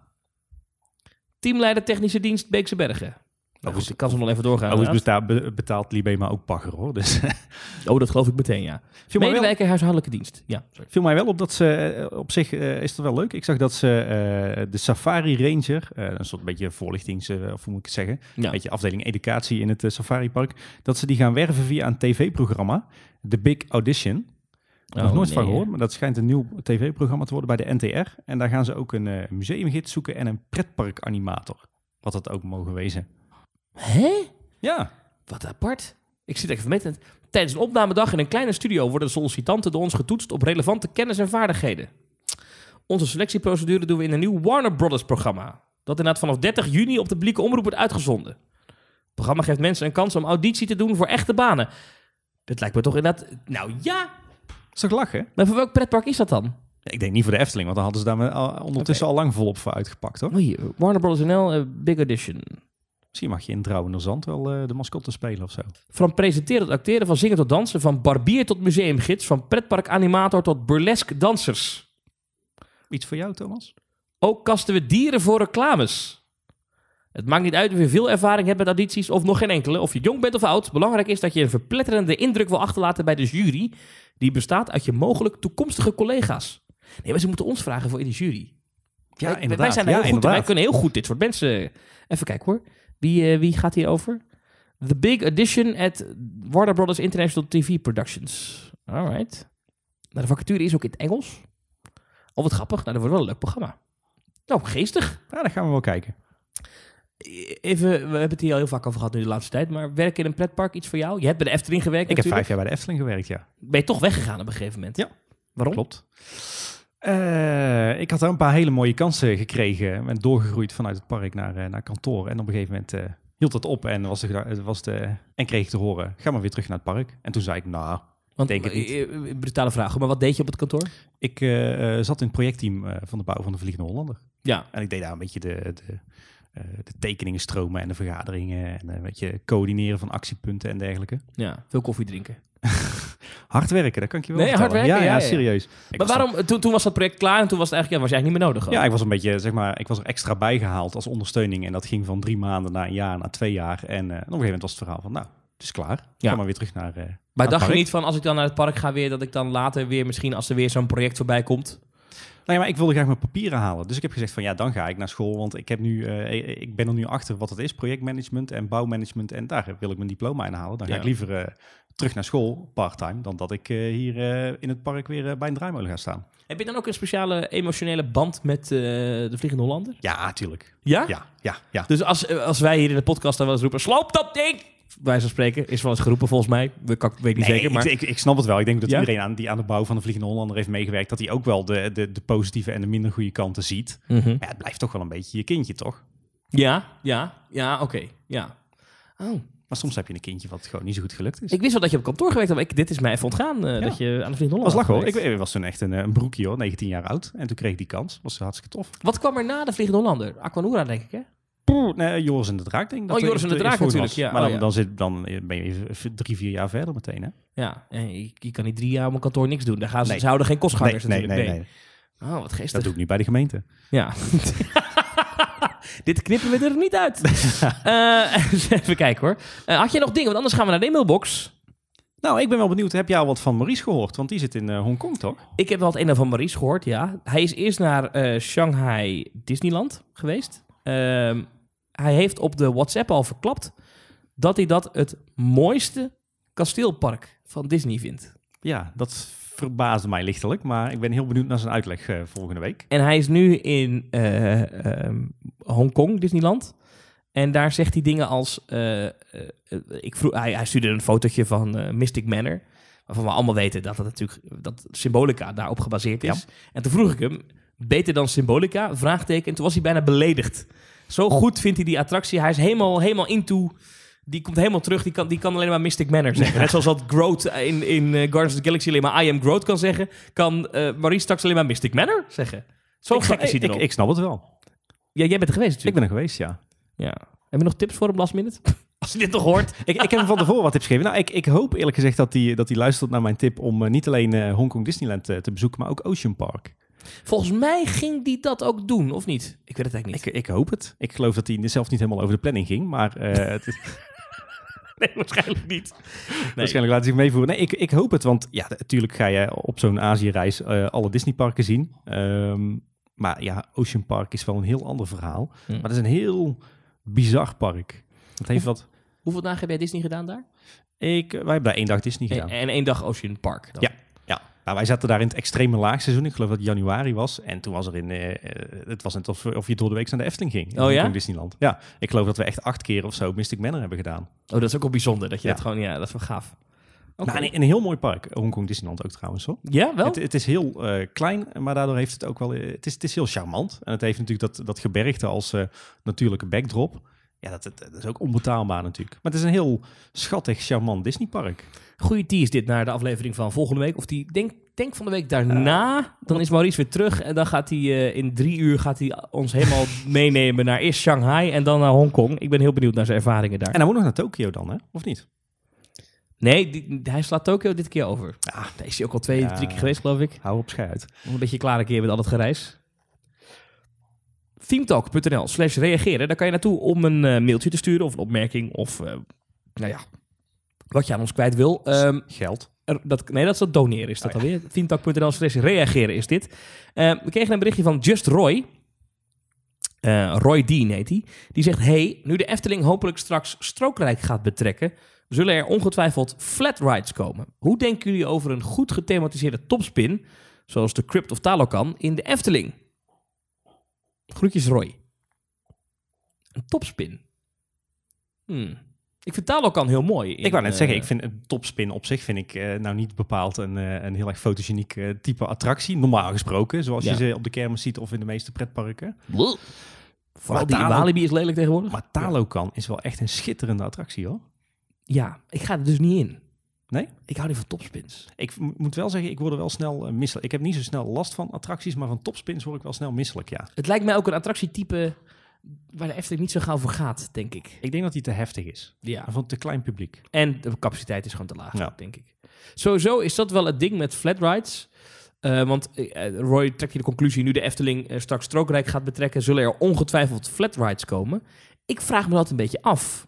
Speaker 2: Teamleider technische dienst Beekse Bergen. Nou goed, ik kan ze nog even doorgaan.
Speaker 1: Overigens
Speaker 2: inderdaad.
Speaker 1: beta- be- betaalt Libema ook bagger hoor. Dus
Speaker 2: Oh, dat geloof ik meteen, ja.
Speaker 1: viel, wel,
Speaker 2: Medewerker huishoudelijke dienst. Ja, sorry.
Speaker 1: viel mij wel op dat ze, eh, op zich eh, is het wel leuk. Ik zag dat ze eh, de Safari Ranger, een soort beetje voorlichtings, of hoe moet ik het zeggen,
Speaker 2: Ja.
Speaker 1: een beetje afdeling educatie in het Safari Park, dat ze die gaan werven via een tv-programma, The Big Audition. Nog
Speaker 2: Oh,
Speaker 1: nooit van gehoord, maar dat schijnt een nieuw tv-programma te worden bij de NTR. En daar gaan ze ook een museumgids zoeken en een pretparkanimator. Wat dat ook mogen wezen.
Speaker 2: Hè?
Speaker 1: Ja,
Speaker 2: Wat apart. Ik zit even met het. Tijdens een opnamedag in een kleine studio worden de sollicitanten door ons getoetst op relevante kennis en vaardigheden. Onze selectieprocedure doen we in een nieuw Warner Brothers programma. Dat inderdaad vanaf 30 juni op de publieke omroep wordt uitgezonden. Het programma geeft mensen een kans om auditie te doen voor echte banen. Dit lijkt me toch inderdaad... Nou ja,
Speaker 1: is toch lachen?
Speaker 2: maar voor welk pretpark is dat dan?
Speaker 1: Ik denk niet voor de Efteling, want dan hadden ze daar ondertussen al lang volop voor uitgepakt hoor.
Speaker 2: Oh, hier, Warner Brothers NL, eh, Big Edition.
Speaker 1: Misschien mag je in Drouwender Zand wel eh, de mascotte spelen of zo.
Speaker 2: Van presenteren tot acteren, van zingen tot dansen, van barbier tot museumgids, van pretparkanimator tot burlesque dansers.
Speaker 1: Iets voor jou, Thomas?
Speaker 2: Ook kasten we dieren voor reclames. Het maakt niet uit of je veel ervaring hebt met audities of nog geen enkele, of je jong bent of oud. Belangrijk is dat je een verpletterende indruk wil achterlaten bij de jury, die bestaat uit je mogelijk toekomstige collega's. Nee, maar ze moeten ons vragen voor in de jury.
Speaker 1: Ja,
Speaker 2: Wij-
Speaker 1: inderdaad.
Speaker 2: Wij zijn
Speaker 1: ja,
Speaker 2: heel goed. Wij kunnen heel goed dit soort mensen... Even kijken hoor. Wie, eh, wie gaat hier over? The Big Edition at Warner Brothers International TV Productions. Alright. Nou, de vacature is ook in het Engels. Oh, wat grappig. Nou, dat wordt wel een leuk programma. Nou, geestig.
Speaker 1: Ja, dan gaan we wel kijken.
Speaker 2: Even, we hebben het hier al heel vaak over gehad nu de laatste tijd. Maar werken in een pretpark iets voor jou? Je hebt bij de Efteling gewerkt
Speaker 1: Ik heb vijf jaar bij de Efteling gewerkt, ja.
Speaker 2: Ben je toch weggegaan op een gegeven moment?
Speaker 1: Ja.
Speaker 2: Waarom?
Speaker 1: Klopt. Eh, ik had daar een paar hele mooie kansen gekregen. Ben doorgegroeid vanuit het park naar, eh, naar kantoor. En op een gegeven moment eh, hield dat op en, was de, was de, en kreeg ik te horen, ga maar weer terug naar het park. En toen zei ik, nou,
Speaker 2: Want,
Speaker 1: Denk het niet.
Speaker 2: brutale vraag. Maar wat deed je op het kantoor?
Speaker 1: ik zat in het projectteam van de bouw van de Vliegende Hollander.
Speaker 2: Ja.
Speaker 1: En ik deed daar een beetje de, de, de tekeningen stromen en de vergaderingen. En een beetje coördineren van actiepunten en dergelijke.
Speaker 2: Ja, veel koffie drinken.
Speaker 1: Hard werken, dat kan ik je wel
Speaker 2: Nee, hard
Speaker 1: vertellen.
Speaker 2: werken,
Speaker 1: ja,
Speaker 2: ja,
Speaker 1: ja,
Speaker 2: ja.
Speaker 1: serieus. Ik
Speaker 2: maar
Speaker 1: dan-
Speaker 2: waarom? Toen, toen was dat project klaar en toen was het eigenlijk, ja, was je eigenlijk niet meer nodig.
Speaker 1: Ja, ik was een beetje, zeg maar, ik was er extra bijgehaald als ondersteuning. En dat ging van drie maanden naar een jaar, naar twee jaar. En eh, op een gegeven moment was het verhaal van, nou, het is klaar.
Speaker 2: Ja.
Speaker 1: Ga maar weer terug naar... eh,
Speaker 2: maar dacht je niet van als ik dan naar het park ga weer, dat ik dan later weer misschien als er weer zo'n project voorbij komt.
Speaker 1: Nee, maar ik wilde graag mijn papieren halen. Dus ik heb gezegd van, ja, dan ga ik naar school. Want ik, heb nu, eh, ik ben er nu achter wat het is, projectmanagement en bouwmanagement. En daar wil ik mijn diploma in halen. Dan ga
Speaker 2: Ja.
Speaker 1: ik liever eh, terug naar school, part-time, dan dat ik eh, hier in het park weer bij een draaimolen ga staan.
Speaker 2: Heb je dan ook een speciale emotionele band met de Vliegende Hollander?
Speaker 1: Ja, natuurlijk.
Speaker 2: Ja?
Speaker 1: Ja, ja, ja.
Speaker 2: Dus als, als wij hier in de podcast dan wel eens roepen, sloop dat ding! Wij zo spreken, is wel eens geroepen volgens mij. Ik kan- weet niet
Speaker 1: Nee,
Speaker 2: zeker, maar...
Speaker 1: ik, ik, ik snap het wel. Ik denk dat
Speaker 2: Ja?
Speaker 1: iedereen aan, die aan de bouw van de Vliegende Hollander heeft meegewerkt, dat hij ook wel de, de, de positieve en de minder goede kanten ziet.
Speaker 2: Mhm.
Speaker 1: Ja, het blijft toch wel een beetje je kindje, toch?
Speaker 2: Ja, ja, ja, oké, ja. Oh.
Speaker 1: Maar soms heb je een kindje wat gewoon niet zo goed gelukt is.
Speaker 2: Ik wist wel dat je op kantoor gewerkt had, maar ik, dit is mij even ontgaan, eh,
Speaker 1: Ja.
Speaker 2: dat je aan de Vliegende
Speaker 1: was
Speaker 2: Hollander
Speaker 1: hoor.
Speaker 2: had
Speaker 1: Ik,
Speaker 2: gewerkt.
Speaker 1: ik was toen echt een, eh, een broekje hoor, 19 jaar oud. En toen kreeg ik die kans. Was hartstikke tof.
Speaker 2: Wat kwam er na de Vliegende Hollander? Aquanura, denk ik, hè?
Speaker 1: Nee, Joris en de Draak denk ik.
Speaker 2: Oh,
Speaker 1: dat
Speaker 2: Joris en de Draak natuurlijk, ja.
Speaker 1: Maar
Speaker 2: Oh,
Speaker 1: dan,
Speaker 2: ja.
Speaker 1: dan, zit, dan ben je even drie, vier jaar verder meteen hè?
Speaker 2: Ja, en je, kan niet drie jaar op een kantoor niks doen. Daar gaan ze,
Speaker 1: Nee.
Speaker 2: ze houden geen kostgangers
Speaker 1: nee, nee,
Speaker 2: natuurlijk.
Speaker 1: nee, nee.
Speaker 2: Oh, wat geestig.
Speaker 1: Dat doe ik nu bij de gemeente.
Speaker 2: Ja. Dit knippen we er niet uit. Eh, even kijken hoor. Eh, had je nog dingen? Want anders gaan we naar de mailbox.
Speaker 1: Nou, ik ben wel benieuwd. Heb jij al wat van Maurice gehoord? Want die zit in eh, Hongkong, toch?
Speaker 2: Ik heb wel het een en ander van Maurice gehoord, ja. Hij is eerst naar Shanghai Disneyland geweest. Ehm, hij heeft op de WhatsApp al verklapt dat hij dat het mooiste kasteelpark van Disney vindt.
Speaker 1: Ja, dat verbaasde mij lichtelijk. Maar ik ben heel benieuwd naar zijn uitleg eh, volgende week.
Speaker 2: En hij is nu in eh, ehm, Hongkong, Disneyland. En daar zegt hij dingen als... eh, ik vroeg, hij, hij stuurde een fotootje van Mystic Manor. Waarvan we allemaal weten dat het natuurlijk dat Symbolica daarop gebaseerd is. En toen vroeg ik hem, beter dan Symbolica? Vraagteken. En toen was hij bijna beledigd. Zo goed vindt hij die attractie. Hij is helemaal, helemaal into... Die komt helemaal terug. Die kan, die kan alleen maar Mystic Manor zeggen. Net zoals dat Groot in, in eh, Guardians of the Galaxy alleen maar I am Groot kan zeggen... kan eh Maurice straks alleen maar Mystic Manor zeggen. Zo
Speaker 1: ik,
Speaker 2: gek is hij
Speaker 1: ik, ik, ik snap het wel.
Speaker 2: Ja, jij bent er geweest
Speaker 1: Ik
Speaker 2: natuurlijk.
Speaker 1: ben er geweest, ja.
Speaker 2: Ja. Heb je nog tips voor hem last minute? Als je dit toch hoort.
Speaker 1: ik, ik heb hem van tevoren wat tips gegeven. Nou, ik, ik hoop eerlijk gezegd dat hij dat hij luistert naar mijn tip om eh, niet alleen eh, Hongkong Disneyland te bezoeken, maar ook Ocean Park.
Speaker 2: Volgens mij ging die dat ook doen, of niet? Ik weet het eigenlijk
Speaker 1: Ik, ik hoop het. Ik geloof dat hij zelf niet helemaal over de planning ging, maar eh, het is,
Speaker 2: niet. Nee, waarschijnlijk niet.
Speaker 1: waarschijnlijk laat hij zich meevoeren. Nee, ik, ik hoop het, want ja, natuurlijk ga je op zo'n Azië-reis eh, alle Disneyparken zien. Ehm, maar ja, Ocean Park is wel een heel ander verhaal.
Speaker 2: Hm.
Speaker 1: Maar het is een heel bizar park. Het heeft wat...
Speaker 2: Hoeveel dagen heb jij Disney gedaan daar?
Speaker 1: Ik, wij hebben daar één dag Disney gedaan.
Speaker 2: En één dag Ocean Park. Dan.
Speaker 1: Ja. Nou, wij zaten daar in het extreme laagseizoen. Ik geloof dat het januari was. En toen was er in... eh, het was net of, of je door de week naar de Efteling ging. in
Speaker 2: Oh ja?
Speaker 1: Hongkong Disneyland. Ja, ik geloof dat we echt acht keer of zo Mystic Manor hebben gedaan.
Speaker 2: Oh, dat is ook wel bijzonder. Dat je
Speaker 1: Ja.
Speaker 2: dat gewoon, ja, dat is wel gaaf. Oké.
Speaker 1: Nou, een, een heel mooi park. Hongkong Disneyland ook trouwens hoor.
Speaker 2: Ja, wel?
Speaker 1: Het, het is heel eh, klein, maar daardoor heeft het ook wel... eh, het, is, het is heel charmant. En het heeft natuurlijk dat, dat gebergte als natuurlijke backdrop. Ja, dat, dat, dat is ook onbetaalbaar natuurlijk. Maar het is een heel schattig, charmant Disneypark.
Speaker 2: Goeie tease dit naar de aflevering van volgende week. Of die, denk, denk van de week daarna. dan is Maurice weer terug. En dan gaat hij eh, in drie uur gaat hij ons helemaal meenemen naar eerst Shanghai en dan naar Hongkong. Ik ben heel benieuwd naar zijn ervaringen daar.
Speaker 1: En hij moet nog naar Tokio dan, hè? Of niet?
Speaker 2: Nee, die- hij slaat Tokio dit keer over.
Speaker 1: Ja,
Speaker 2: Daar is hij ook al twee,
Speaker 1: Ja.
Speaker 2: drie keer geweest, geloof ik.
Speaker 1: hou op schei uit.
Speaker 2: Een beetje klaar een keer met al het gereis. Themetalk.nl slash reageren. Daar kan je naartoe om een eh, mailtje te sturen of een opmerking of eh, nou ja, wat je aan ons kwijt wil. Ehm,
Speaker 1: Geld.
Speaker 2: er- dat, nee, dat is dat doneren is dat
Speaker 1: Oh ja.
Speaker 2: alweer. Themetalk.nl slash reageren is dit. Eh, we kregen een berichtje van Just Roy. Eh, Roy Dean heet hij. Die zegt, hey, nu de Efteling hopelijk straks strookrijk gaat betrekken... zullen er ongetwijfeld flat rides komen. Hoe denken jullie over een goed gethematiseerde topspin... zoals de Crypt of Talokan in de Efteling? Groetjes Roy. Een topspin. Hmm. Ik vind Talokan heel mooi. in,
Speaker 1: Ik wou net
Speaker 2: eh,
Speaker 1: zeggen, ik vind een topspin op zich vind ik eh, nou niet bepaald een, eh, een heel erg fotogeniek eh, type attractie. Normaal gesproken, zoals
Speaker 2: Ja.
Speaker 1: je ze op de kermis ziet of in de meeste pretparken.
Speaker 2: Bleh. Vooral
Speaker 1: Maar
Speaker 2: die
Speaker 1: Talo-
Speaker 2: Walibi is lelijk tegenwoordig.
Speaker 1: Maar Talokan is wel echt een schitterende attractie hoor.
Speaker 2: Ja, ik ga er dus niet in.
Speaker 1: Nee?
Speaker 2: Ik hou niet van topspins.
Speaker 1: Ik moet wel zeggen, ik word er wel snel eh, misselijk. Ik heb niet zo snel last van attracties, maar van topspins word ik wel snel misselijk, ja.
Speaker 2: Het lijkt mij ook een attractietype waar de Efteling niet zo gauw voor gaat, denk ik.
Speaker 1: Ik denk dat die te heftig is.
Speaker 2: Ja.
Speaker 1: Van te klein publiek.
Speaker 2: En de capaciteit is gewoon te laag,
Speaker 1: Ja.
Speaker 2: denk ik. Sowieso is dat wel het ding met flat rides. Eh, want eh, Roy trekt hier de conclusie, nu de Efteling straks strookrijk gaat betrekken, zullen er ongetwijfeld flat rides komen. Ik vraag me dat een beetje af.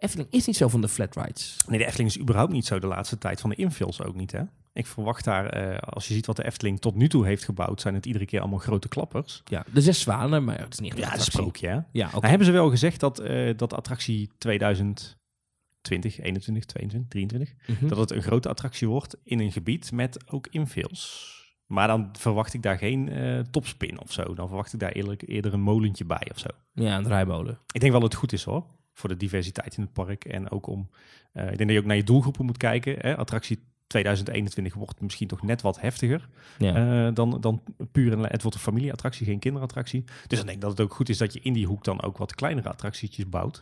Speaker 2: Efteling is niet zo van de flat rides.
Speaker 1: Nee, de Efteling is überhaupt niet zo de laatste tijd. Van de infills ook niet, hè? Ik verwacht daar, eh, als je ziet wat de Efteling tot nu toe heeft gebouwd, zijn het iedere keer allemaal grote klappers.
Speaker 2: Ja, de zes zwanen, maar het is niet echt
Speaker 1: Ja, een sprookje, hè?
Speaker 2: Ja, oké.
Speaker 1: Nou, hebben ze wel gezegd dat, eh, dat de attractie 2020, 21, 22, 23,
Speaker 2: Mhm.
Speaker 1: dat het een grote attractie wordt in een gebied met ook infills. Maar dan verwacht ik daar geen eh, topspin of zo. Dan verwacht ik daar eerlijk, eerder een molentje bij of zo.
Speaker 2: Ja, een draaimolen.
Speaker 1: Ik denk wel dat het goed is hoor. Voor de diversiteit in het park. En ook om. eh, ik denk dat je ook naar je doelgroepen moet kijken. Hè? Attractie 2021 wordt misschien toch net wat heftiger
Speaker 2: Ja.
Speaker 1: eh, dan, dan puur een. Het wordt een familieattractie, geen kinderattractie. Dus dan denk ik dat het ook goed is dat je in die hoek dan ook wat kleinere attractietjes bouwt.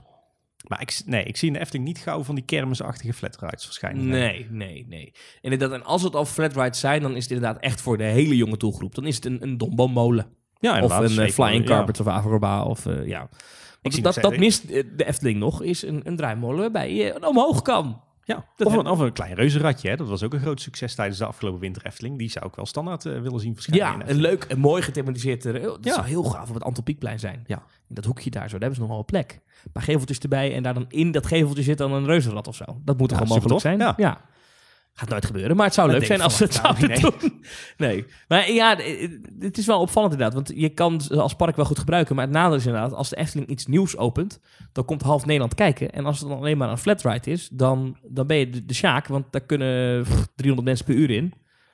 Speaker 1: Maar ik, nee, ik zie in de Efteling niet gauw van die kermisachtige flat rides verschijnen.
Speaker 2: Nee, nee, nee. Inderdaad, en als het al flat rides zijn, dan is het inderdaad echt voor de hele jonge doelgroep. Dan is het een, een dombo-molen.
Speaker 1: Ja,
Speaker 2: Of een eh, flying
Speaker 1: ja.
Speaker 2: carpet of Agroba. Of, ja. Want dat, dat mist eh, de Efteling nog, is een, een draaimolen waarbij je omhoog kan.
Speaker 1: Ja,
Speaker 2: Dat
Speaker 1: of, een, of een klein reuzenradje. Hè? Dat was ook een groot succes tijdens de afgelopen winter Efteling. Die zou ik wel standaard eh, willen zien verschijnen.
Speaker 2: Ja, een leuk en mooi gethematiseerd. eh, Dat
Speaker 1: Ja.
Speaker 2: zou heel gaaf op het Antropiekplein zijn.
Speaker 1: Ja.
Speaker 2: In dat hoekje daar zo, daar hebben ze nog wel een plek. Een paar geveltjes erbij en daar dan in dat geveltje zit dan een reuzenrad of zo. Dat moet toch
Speaker 1: Ja,
Speaker 2: wel mogelijk zijn?
Speaker 1: Ja.
Speaker 2: Gaat nooit gebeuren, maar het zou leuk zijn als ze het zouden
Speaker 1: nou
Speaker 2: doen. Nee. Maar ja, eh, het is wel opvallend inderdaad. Want je kan als park wel goed gebruiken. Maar het nadeel is inderdaad, als de Efteling iets nieuws opent, dan komt half Nederland kijken. En als het dan alleen maar een flat ride is, dan, dan ben je de, de sjaak. Want daar kunnen pff, 300 mensen per uur in. En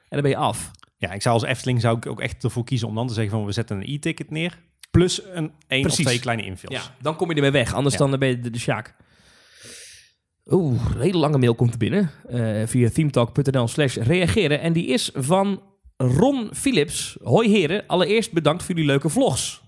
Speaker 2: dan ben je af.
Speaker 1: Ja, ik zou als Efteling zou ik ook echt ervoor kiezen om dan te zeggen van we zetten een e-ticket neer. Plus een één
Speaker 2: Precies.
Speaker 1: of twee kleine infills.
Speaker 2: Ja, dan kom je ermee weg. Anders
Speaker 1: Ja.
Speaker 2: dan ben je de, de sjaak. Oeh, een hele lange mail komt er binnen. eh, via themetalk.nl slash reageren. En die is van Ron Philips. Hoi heren, allereerst bedankt voor jullie leuke vlogs.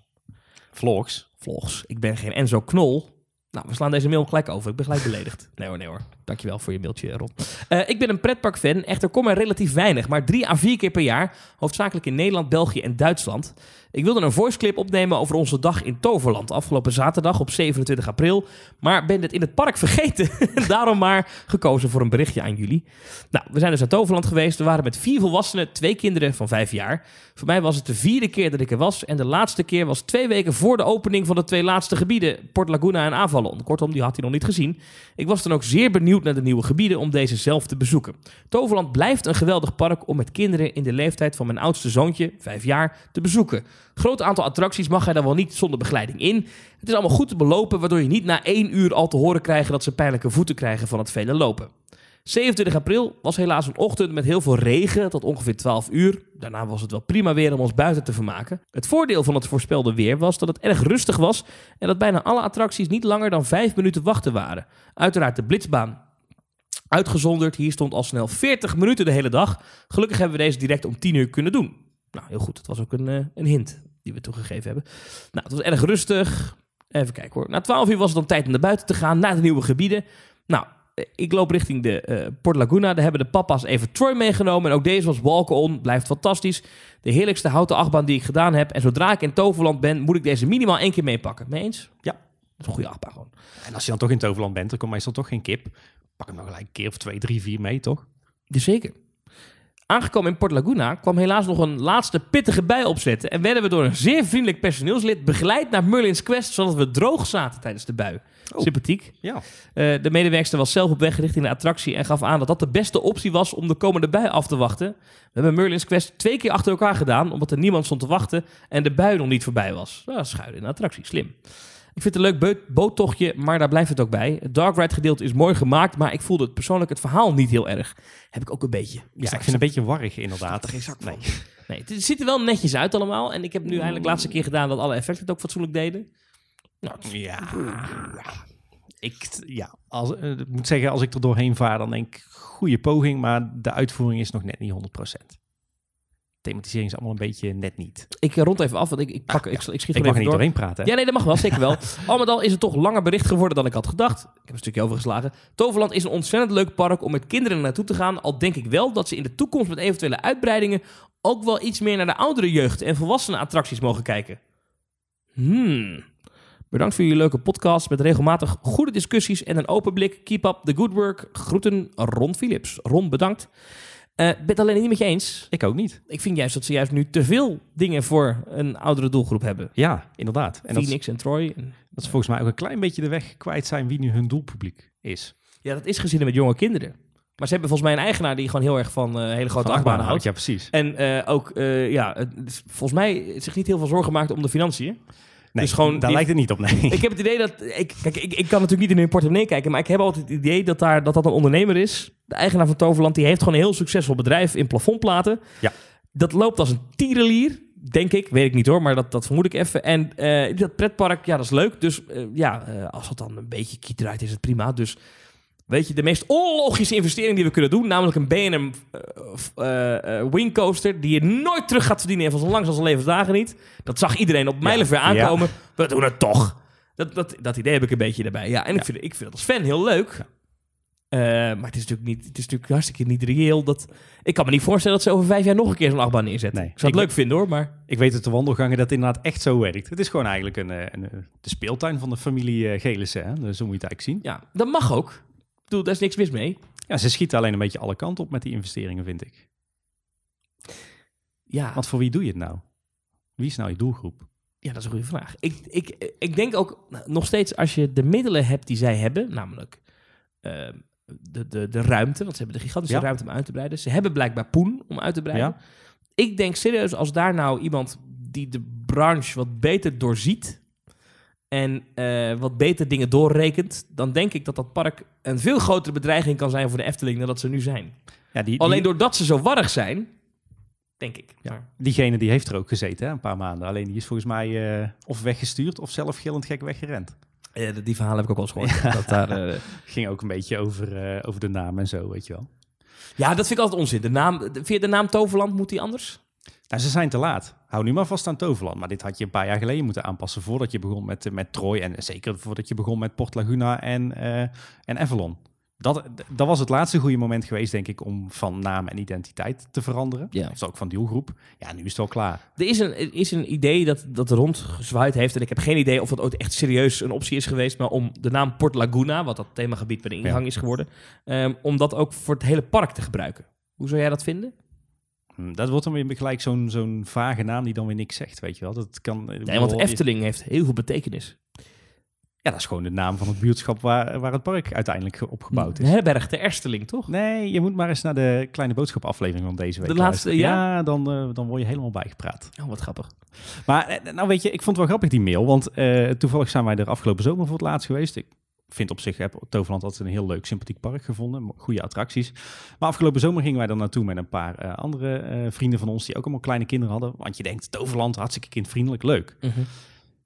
Speaker 1: Vlogs.
Speaker 2: Vlogs. Ik ben geen Enzo Knol. Nou, we slaan deze mail gelijk over. Ik ben gelijk beledigd. Nee hoor, nee hoor. Dankjewel voor je mailtje, Ron. Eh, ik ben een pretparkfan. Echter kom er relatief weinig. Maar drie à vier keer per jaar. Hoofdzakelijk in Nederland, België en Duitsland. Ik wilde een voiceclip opnemen over onze dag in Toverland afgelopen zaterdag op 27 april, maar ben het in het park vergeten. Daarom maar gekozen voor een berichtje aan jullie. Nou, we zijn dus naar Toverland geweest. We waren met vier volwassenen, twee kinderen van vijf jaar. Voor mij was het de vierde keer dat ik er was en de laatste keer was twee weken voor de opening van de twee laatste gebieden, Port Laguna en Avalon. Kortom, die had hij nog niet gezien. Ik was dan ook zeer benieuwd naar de nieuwe gebieden om deze zelf te bezoeken. Toverland blijft een geweldig park om met kinderen in de leeftijd van mijn oudste zoontje, vijf jaar, te bezoeken. Groot aantal attracties mag hij dan wel niet zonder begeleiding in. Het is allemaal goed te belopen, waardoor je niet na één uur al te horen krijgt dat ze pijnlijke voeten krijgen van het vele lopen. 27 april was helaas een ochtend met heel veel regen tot ongeveer 12 uur. Daarna was het wel prima weer om ons buiten te vermaken. Het voordeel van het voorspelde weer was dat het erg rustig was en dat bijna alle attracties niet langer dan 5 minuten wachten waren. Uiteraard de Blitzbaan uitgezonderd. Hier stond al snel 40 minuten de hele dag. Gelukkig hebben we deze direct om 10 uur kunnen doen. Nou, heel goed. Het was ook een, eh, een hint die we toegegeven hebben. Nou, het was erg rustig. Even kijken hoor. Na 12 uur was het dan tijd om naar buiten te gaan, naar de nieuwe gebieden. Nou, eh, ik loop richting de eh, Port Laguna. Daar hebben de papa's even Troy meegenomen. En ook deze was walk-on. Blijft fantastisch. De heerlijkste houten achtbaan die ik gedaan heb. En zodra ik in Toverland ben, moet ik deze minimaal één keer meepakken. Mee eens?
Speaker 1: Ja.
Speaker 2: Dat is een goede achtbaan gewoon.
Speaker 1: En als je dan toch in Toverland bent, dan komt meestal toch geen kip. Pak hem nog gelijk een keer of twee, drie, vier mee, toch?
Speaker 2: Jazeker. Aangekomen in Port Laguna kwam helaas nog een laatste pittige bij opzetten. En werden we door een zeer vriendelijk personeelslid begeleid naar Merlin's Quest, zodat we droog zaten tijdens de bui.
Speaker 1: Oh.
Speaker 2: Sympathiek.
Speaker 1: Ja.
Speaker 2: Eh, de medewerkster was zelf op weg richting de attractie en gaf aan dat dat de beste optie was om de komende bui af te wachten. We hebben Merlin's Quest twee keer achter elkaar gedaan, omdat er niemand stond te wachten en de bui nog niet voorbij was. Nou, schuilen in de attractie, slim. Ik vind het een leuk boottochtje, maar daar blijft het ook bij. Het dark ride gedeelte is mooi gemaakt, maar ik voelde het persoonlijk het verhaal niet heel erg. Heb ik ook een beetje.
Speaker 1: Ja, ik vind het een beetje warrig inderdaad.
Speaker 2: er geen zak
Speaker 1: Nee.
Speaker 2: Nee, het ziet er wel netjes uit allemaal. En ik heb nu eindelijk de laatste keer gedaan dat alle effecten het ook fatsoenlijk deden. Nou,
Speaker 1: Ja. Ik, ja, als, eh, ik moet zeggen, als ik er doorheen vaar, dan denk ik, goede poging, maar de uitvoering is nog net niet 100%. Thematisering is allemaal een beetje net niet.
Speaker 2: ik rond even af, want ik, ik, pak, ik, ik schiet
Speaker 1: Ik mag er
Speaker 2: even
Speaker 1: niet
Speaker 2: door.
Speaker 1: doorheen praten. hè?
Speaker 2: Ja, nee, dat mag wel, zeker wel. Al met al is het toch langer bericht geworden dan ik had gedacht. Ik heb een stukje overgeslagen. Toverland is een ontzettend leuk park om met kinderen naartoe te gaan. Al denk ik wel dat ze in de toekomst met eventuele uitbreidingen ook wel iets meer naar de oudere jeugd en volwassenen attracties mogen kijken. Hmm. Bedankt voor jullie leuke podcast met regelmatig goede discussies en een open blik. Keep up the good work. Groeten Ron Philips. Ron, bedankt. Eh ben het alleen niet met je eens.
Speaker 1: Ik ook niet.
Speaker 2: Ik vind juist dat ze juist nu te veel dingen voor een oudere doelgroep hebben.
Speaker 1: Ja, inderdaad. En
Speaker 2: Phoenix en Troy. En-
Speaker 1: dat ze volgens mij ook een klein beetje de weg kwijt zijn wie nu hun doelpubliek is.
Speaker 2: Ja, dat is gezinnen met jonge kinderen. Maar ze hebben volgens mij een eigenaar die gewoon heel erg van eh, hele grote achtbanen houdt.
Speaker 1: Ja, precies.
Speaker 2: En eh, ook, ja, het volgens mij zich niet heel veel zorgen maakt om de financiën. Dus gewoon
Speaker 1: daar
Speaker 2: die-
Speaker 1: lijkt het niet op, nee.
Speaker 2: Ik heb het idee dat... Ik, kijk, ik, ik kan natuurlijk niet in hun portemonnee kijken, maar ik heb altijd het idee dat, daar, dat dat een ondernemer is. De eigenaar van Toverland, die heeft gewoon een heel succesvol bedrijf in plafondplaten.
Speaker 1: Ja.
Speaker 2: Dat loopt als een tierenlier, denk ik. Weet ik niet hoor, maar dat, dat vermoed ik even. En eh, dat pretpark, ja, dat is leuk. Dus eh, ja, eh, als het dan een beetje kiet draait, is het prima. Dus weet je, de meest onlogische investering die we kunnen doen, namelijk een eh, eh, wingcoaster, die je nooit terug gaat verdienen, en van zo lang als levensdagen niet. Dat zag iedereen op mijlenver
Speaker 1: Ja.
Speaker 2: aankomen. We doen het toch. Dat, dat, dat idee heb ik een beetje erbij. Ja, en Ik, vind, ik vind het als fan heel leuk. Eh, maar het is, natuurlijk niet, het is natuurlijk hartstikke niet reëel. Dat, ik kan me niet voorstellen dat ze over vijf jaar nog een keer zo'n achtbaan neerzetten.
Speaker 1: Nee.
Speaker 2: Ik zou het
Speaker 1: Ik-
Speaker 2: leuk vinden hoor, maar...
Speaker 1: Ik weet uit de wandelgangen dat het inderdaad echt zo werkt. Het is gewoon eigenlijk een, eh, een, eh, de speeltuin van de familie Gelissen. Hè? Dus Zo moet je het eigenlijk zien.
Speaker 2: Ja, dat mag ook. Bedoel, daar is niks mis mee.
Speaker 1: Ja, ze schieten alleen een beetje alle kanten op met die investeringen, vind ik.
Speaker 2: Ja,
Speaker 1: Want voor wie doe je het nou? Wie is nou je doelgroep?
Speaker 2: ja dat is een goede vraag. Ik, ik, ik denk ook nog steeds als je de middelen hebt die zij hebben, namelijk eh, de, de, de ruimte, want ze hebben de gigantische
Speaker 1: Ja.
Speaker 2: ruimte om uit te breiden. Ze hebben blijkbaar poen om uit te breiden.
Speaker 1: Ja.
Speaker 2: Ik denk serieus, als daar nou iemand die de branche wat beter doorziet en eh, wat beter dingen doorrekent, dan denk ik dat dat park een veel grotere bedreiging kan zijn voor de Efteling dan dat ze nu zijn.
Speaker 1: Ja, die,
Speaker 2: Alleen
Speaker 1: die-
Speaker 2: doordat ze zo warrig zijn, denk ik. Maar,
Speaker 1: diegene die heeft er ook gezeten, hè, een paar maanden. Alleen die is volgens mij eh, of weggestuurd of zelf gillend gek weggerend.
Speaker 2: ja, die verhalen heb ik ook wel eens gehoord. Dat daar, eh,
Speaker 1: Ging ook een beetje over, eh, over de naam en zo, weet je wel.
Speaker 2: Ja, dat vind ik altijd onzin. De naam, je de naam Toverland, moet die anders?
Speaker 1: Nou, ze zijn te laat. Hou nu maar vast aan Toverland. Maar dit had je een paar jaar geleden moeten aanpassen voordat je begon met, met Troy. En zeker voordat je begon met Port Laguna en, eh en Avalon. Dat, dat was het laatste goede moment geweest, denk ik, om van naam en identiteit te veranderen.
Speaker 2: Ja.
Speaker 1: Dat is ook van doelgroep. Ja, nu is het wel klaar.
Speaker 2: Er is een, is een idee dat, dat rondgezwaaid heeft. En ik heb geen idee of dat ooit echt serieus een optie is geweest. Maar om de naam Port Laguna, wat dat themagebied bij de ingang
Speaker 1: Ja.
Speaker 2: is geworden. ehm, om dat ook voor het hele park te gebruiken. Hoe zou jij dat vinden?
Speaker 1: Hm, Dat wordt dan weer gelijk zo'n zo'n vage naam die dan weer niks zegt, weet je wel. Dat kan,
Speaker 2: Nee, want Efteling heeft heel veel betekenis.
Speaker 1: Ja, dat is gewoon de naam van het buurtschap waar, waar het park uiteindelijk ge- opgebouwd
Speaker 2: De
Speaker 1: is.
Speaker 2: herberg de Ersteling, toch?
Speaker 1: Nee, je moet maar eens naar de kleine boodschap aflevering van deze week
Speaker 2: De laatste,
Speaker 1: luisteren.
Speaker 2: ja?
Speaker 1: dan, eh, dan word je helemaal bijgepraat.
Speaker 2: Oh, wat grappig.
Speaker 1: Maar eh, nou weet je, ik vond het wel grappig die mail, want eh, toevallig zijn wij er afgelopen zomer voor het laatst geweest. Ik vind op zich, heb Toverland altijd een heel leuk, sympathiek park gevonden, goede attracties. Maar afgelopen zomer gingen wij er naartoe met een paar eh, andere eh, vrienden van ons die ook allemaal kleine kinderen hadden. Want je denkt, Toverland, hartstikke kindvriendelijk, leuk.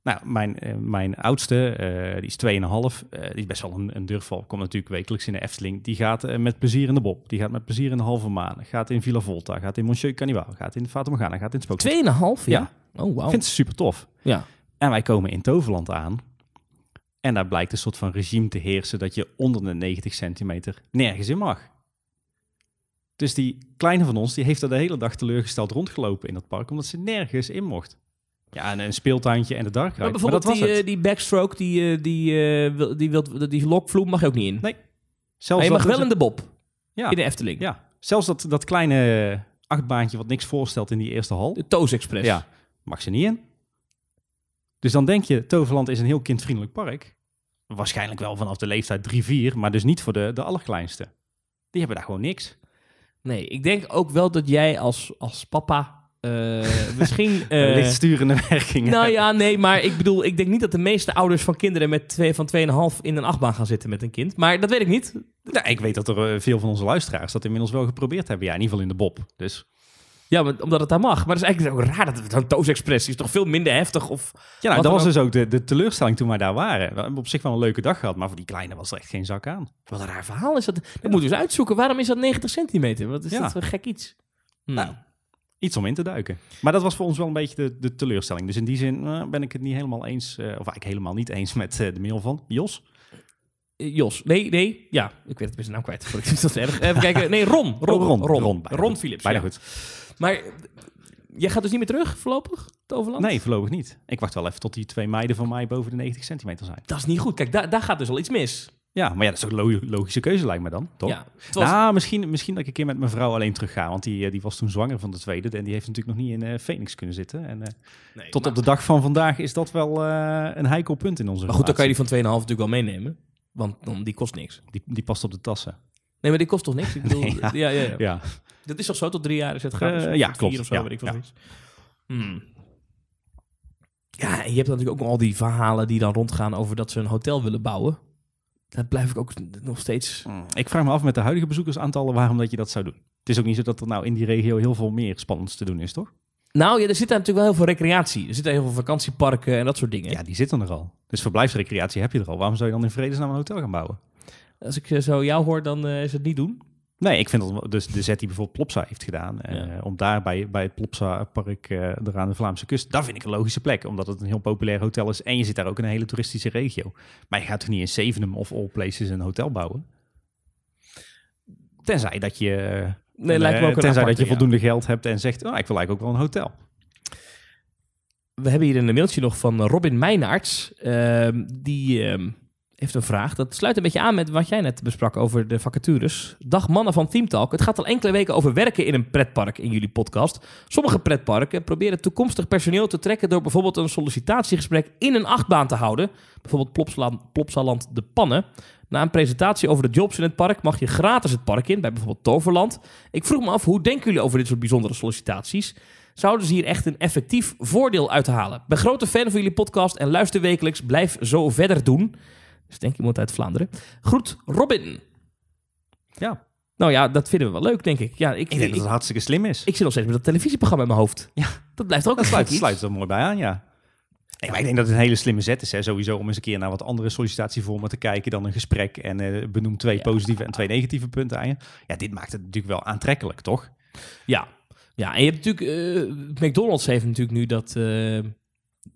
Speaker 1: Nou, mijn, eh, mijn oudste, die is 2,5, eh die is best wel een, een durfval. Komt natuurlijk wekelijks in de Efteling. Die gaat met plezier in de Bob. Die gaat met plezier in de Halve Maan. Gaat in Villa Volta. Gaat in Monsieur Carnival. Gaat in Fata Morgana. Gaat in Spook.
Speaker 2: Tweeënhalf, ja.
Speaker 1: Ja.
Speaker 2: Oh, wauw.
Speaker 1: Ik vind het super tof.
Speaker 2: Ja.
Speaker 1: En wij komen in Toverland aan. En daar blijkt een soort van regime te heersen dat je onder de 90 centimeter nergens in mag. Dus die kleine van ons, die heeft er de hele dag teleurgesteld rondgelopen in dat park, omdat ze nergens in mocht. Ja, en een speeltuintje en de dark
Speaker 2: Maar
Speaker 1: ride. Maar dat
Speaker 2: bijvoorbeeld
Speaker 1: was
Speaker 2: die,
Speaker 1: het.
Speaker 2: eh, die backstroke, die, eh, die, eh, wil- die, wilt, die lokvloem mag je ook niet in.
Speaker 1: Nee.
Speaker 2: maar
Speaker 1: Zelfs
Speaker 2: je mag wel in de Bob,
Speaker 1: ja,
Speaker 2: in de Efteling.
Speaker 1: ja, zelfs dat, dat kleine achtbaantje wat niks voorstelt in die eerste hal,
Speaker 2: De Toos Express.
Speaker 1: ja, mag ze niet in. Dus dan denk je, Toverland is een heel kindvriendelijk park. Waarschijnlijk wel vanaf de leeftijd 3, 4, maar dus niet voor de, de allerkleinste. Die hebben daar gewoon niks.
Speaker 2: Nee, ik denk ook wel dat jij als, als papa eh, misschien... eh,
Speaker 1: Lichtsturende werkingen.
Speaker 2: nou ja, nee, maar ik bedoel, ik denk niet dat de meeste ouders van kinderen met twee, van 2,5 in een achtbaan gaan zitten met een kind. Maar dat weet ik niet.
Speaker 1: Nou, ik weet dat er eh, veel van onze luisteraars dat inmiddels wel geprobeerd hebben. Ja, in ieder geval in de Bob. Dus
Speaker 2: Ja, maar, omdat het daar mag. Maar dat is eigenlijk ook raar dat het een Toos Express is. toch veel minder heftig? Of...
Speaker 1: ja, nou, dat was dus ook de, de teleurstelling toen wij daar waren. We hebben op zich wel een leuke dag gehad, maar voor die kleine was er echt geen zak aan.
Speaker 2: Wat een raar verhaal is dat. Dat moeten we eens uitzoeken. Waarom is dat 90 centimeter? Wat is
Speaker 1: Ja.
Speaker 2: dat voor gek iets? Hm.
Speaker 1: Nou, Iets om in te duiken. Maar dat was voor ons wel een beetje de, de teleurstelling. Dus in die zin eh, ben ik het niet helemaal eens, eh, of eigenlijk helemaal niet eens met eh, de mail van Jos.
Speaker 2: Jos. Nee, nee. Ja, ik weet het met zijn naam kwijt. Dat is erg. Even kijken. Nee, Ron. Ron.
Speaker 1: Ron.
Speaker 2: Ron.
Speaker 1: Ron, bijna
Speaker 2: Ron
Speaker 1: goed.
Speaker 2: Philips.
Speaker 1: Bijna
Speaker 2: ja.
Speaker 1: goed.
Speaker 2: Maar jij gaat dus niet meer terug voorlopig, Toverland?
Speaker 1: Nee, voorlopig niet. Ik wacht wel even tot die twee meiden van mij boven de 90 centimeter zijn.
Speaker 2: Dat is niet goed. Kijk, daar, daar gaat dus al iets mis.
Speaker 1: Ja, maar ja, dat is ook een lo- logische keuze lijkt me dan, toch?
Speaker 2: Ja, was,
Speaker 1: Nou, misschien, misschien dat ik een keer met mijn vrouw alleen terug ga. Want die, eh, die was toen zwanger van de tweede. En die heeft natuurlijk nog niet in eh, Phoenix kunnen zitten. En eh,
Speaker 2: nee,
Speaker 1: tot
Speaker 2: maar,
Speaker 1: op de dag van vandaag is dat wel een heikel punt in onze
Speaker 2: Maar goed, dan kan je die van 2,5 natuurlijk wel meenemen. Want dan, die kost niks.
Speaker 1: die, die past op de tassen.
Speaker 2: Nee, maar die kost toch niks? Ik bedoel,
Speaker 1: Nee, ja.
Speaker 2: ja. Ja, ja,
Speaker 1: Ja,
Speaker 2: Dat is toch zo? Tot drie jaar is het gratis?
Speaker 1: Eh, ja,
Speaker 2: tot
Speaker 1: klopt.
Speaker 2: Vier of zo,
Speaker 1: Ja,
Speaker 2: weet ik
Speaker 1: ja.
Speaker 2: wat. Hmm. Ja, en je hebt natuurlijk ook al die verhalen die dan rondgaan over dat ze een hotel willen bouwen. Daar blijf ik ook nog steeds...
Speaker 1: Mm, ik vraag me af met de huidige bezoekersaantallen waarom dat je dat zou doen. Het is ook niet zo dat er nou in die regio heel veel meer spannends te doen is, toch?
Speaker 2: Nou ja, er zit daar natuurlijk wel heel veel recreatie. Er zitten heel veel vakantieparken en dat soort dingen.
Speaker 1: Ja, die zitten er al. Dus verblijfsrecreatie heb je er al. Waarom zou je dan in vredesnaam een hotel gaan bouwen?
Speaker 2: Als ik eh, zo jou hoor, dan eh, is het niet doen.
Speaker 1: Nee, ik vind dat dus de zet die bijvoorbeeld Plopsa heeft gedaan. eh, om daar bij, bij het Plopsa-park eh er aan de Vlaamse kust. Dat vind ik een logische plek, omdat het een heel populair hotel is. En je zit daar ook in een hele toeristische regio. Maar je gaat toch niet in Zevenum of All Places een hotel bouwen? Tenzij dat je,
Speaker 2: Nee, lijkt me ook een
Speaker 1: tenzij dat je voldoende geld hebt en zegt, oh, ik wil eigenlijk ook wel een hotel.
Speaker 2: We hebben hier een mailtje nog van Robin Meijnaerts. Ehm, die ehm, heeft een vraag. Dat sluit een beetje aan met wat jij net besprak over de vacatures. Dag mannen van Team Talk. Het gaat al enkele weken over werken in een pretpark in jullie podcast. Sommige pretparken proberen toekomstig personeel te trekken... door bijvoorbeeld een sollicitatiegesprek in een achtbaan te houden. Bijvoorbeeld Plopsaland, Plopsaland De Pannen. Na een presentatie over de jobs in het park mag je gratis het park in, bij bijvoorbeeld Toverland. Ik vroeg me af, hoe denken jullie over dit soort bijzondere sollicitaties? Zouden ze hier echt een effectief voordeel uit halen? Ben grote fan van jullie podcast en luister wekelijks. Blijf zo verder doen. Dus denk iemand uit Vlaanderen. Groet Robin.
Speaker 1: Ja,
Speaker 2: Nou ja, dat vinden we wel leuk, denk ik. Ja, ik,
Speaker 1: ik
Speaker 2: ik,
Speaker 1: denk dat het hartstikke slim is.
Speaker 2: ik zit nog steeds met dat televisieprogramma in mijn hoofd.
Speaker 1: Ja.
Speaker 2: Dat blijft ook
Speaker 1: dat
Speaker 2: een
Speaker 1: sluit,
Speaker 2: iets.
Speaker 1: sluit er mooi bij aan, ja. Nee, maar ik denk dat het een hele slimme zet is, hè, sowieso, om eens een keer naar wat andere sollicitatievormen te kijken dan een gesprek en eh benoem twee
Speaker 2: Ja.
Speaker 1: positieve en twee negatieve punten aan je. Ja, dit maakt het natuurlijk wel aantrekkelijk, toch?
Speaker 2: Ja. ja, en je hebt natuurlijk... eh, McDonald's heeft natuurlijk nu dat... eh,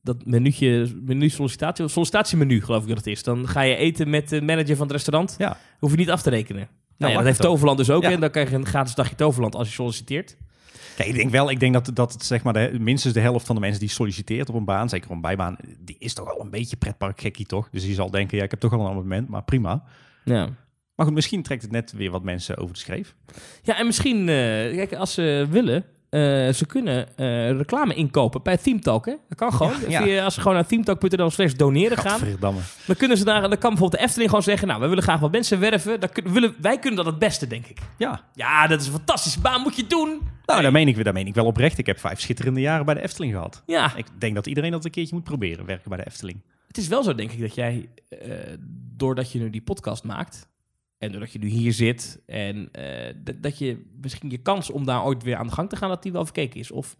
Speaker 2: dat menuutje, menu sollicitatie, sollicitatiemenu geloof ik dat het is. Dan ga je eten met de manager van het restaurant.
Speaker 1: Ja.
Speaker 2: Hoef je niet af te rekenen. Nou, ja,
Speaker 1: mag
Speaker 2: dat heeft. Toverland dus ook.
Speaker 1: Ja.
Speaker 2: En dan krijg je een gratis dagje Toverland als je solliciteert.
Speaker 1: Kijk, ik denk wel, ik denk dat, dat het zeg maar de, minstens de helft van de mensen die solliciteert op een baan, zeker op een bijbaan, die is toch wel een beetje pretparkgekkie, toch? Dus die zal denken, ja, ik heb toch al een abonnement, maar prima.
Speaker 2: Ja.
Speaker 1: Maar goed, misschien trekt het net weer wat mensen over de schreef.
Speaker 2: Ja, en misschien, eh, kijk, als ze willen, ze kunnen eh, reclame inkopen bij Themetalk. Hè? Dat kan gewoon.
Speaker 1: Ja, ja.
Speaker 2: Via- als ze gewoon naar themetalk.nl slash doneren gaan, dan kunnen ze daar, dan kan bijvoorbeeld de Efteling gewoon zeggen, nou, we willen graag wat mensen werven. Dan kun- willen, wij kunnen dat het beste, denk ik.
Speaker 1: Ja,
Speaker 2: Ja, dat is een fantastische baan, moet je doen.
Speaker 1: nou, daar meen, ik, daar meen ik wel oprecht. Ik heb vijf schitterende jaren bij de Efteling gehad.
Speaker 2: Ja,
Speaker 1: Ik denk dat iedereen dat een keertje moet proberen, werken bij de Efteling.
Speaker 2: het is wel zo, denk ik, dat jij, eh, doordat je nu die podcast maakt, en doordat je nu hier zit, en eh, dat- dat je misschien je kans om daar ooit weer aan de gang te gaan, dat die wel verkeken is. Of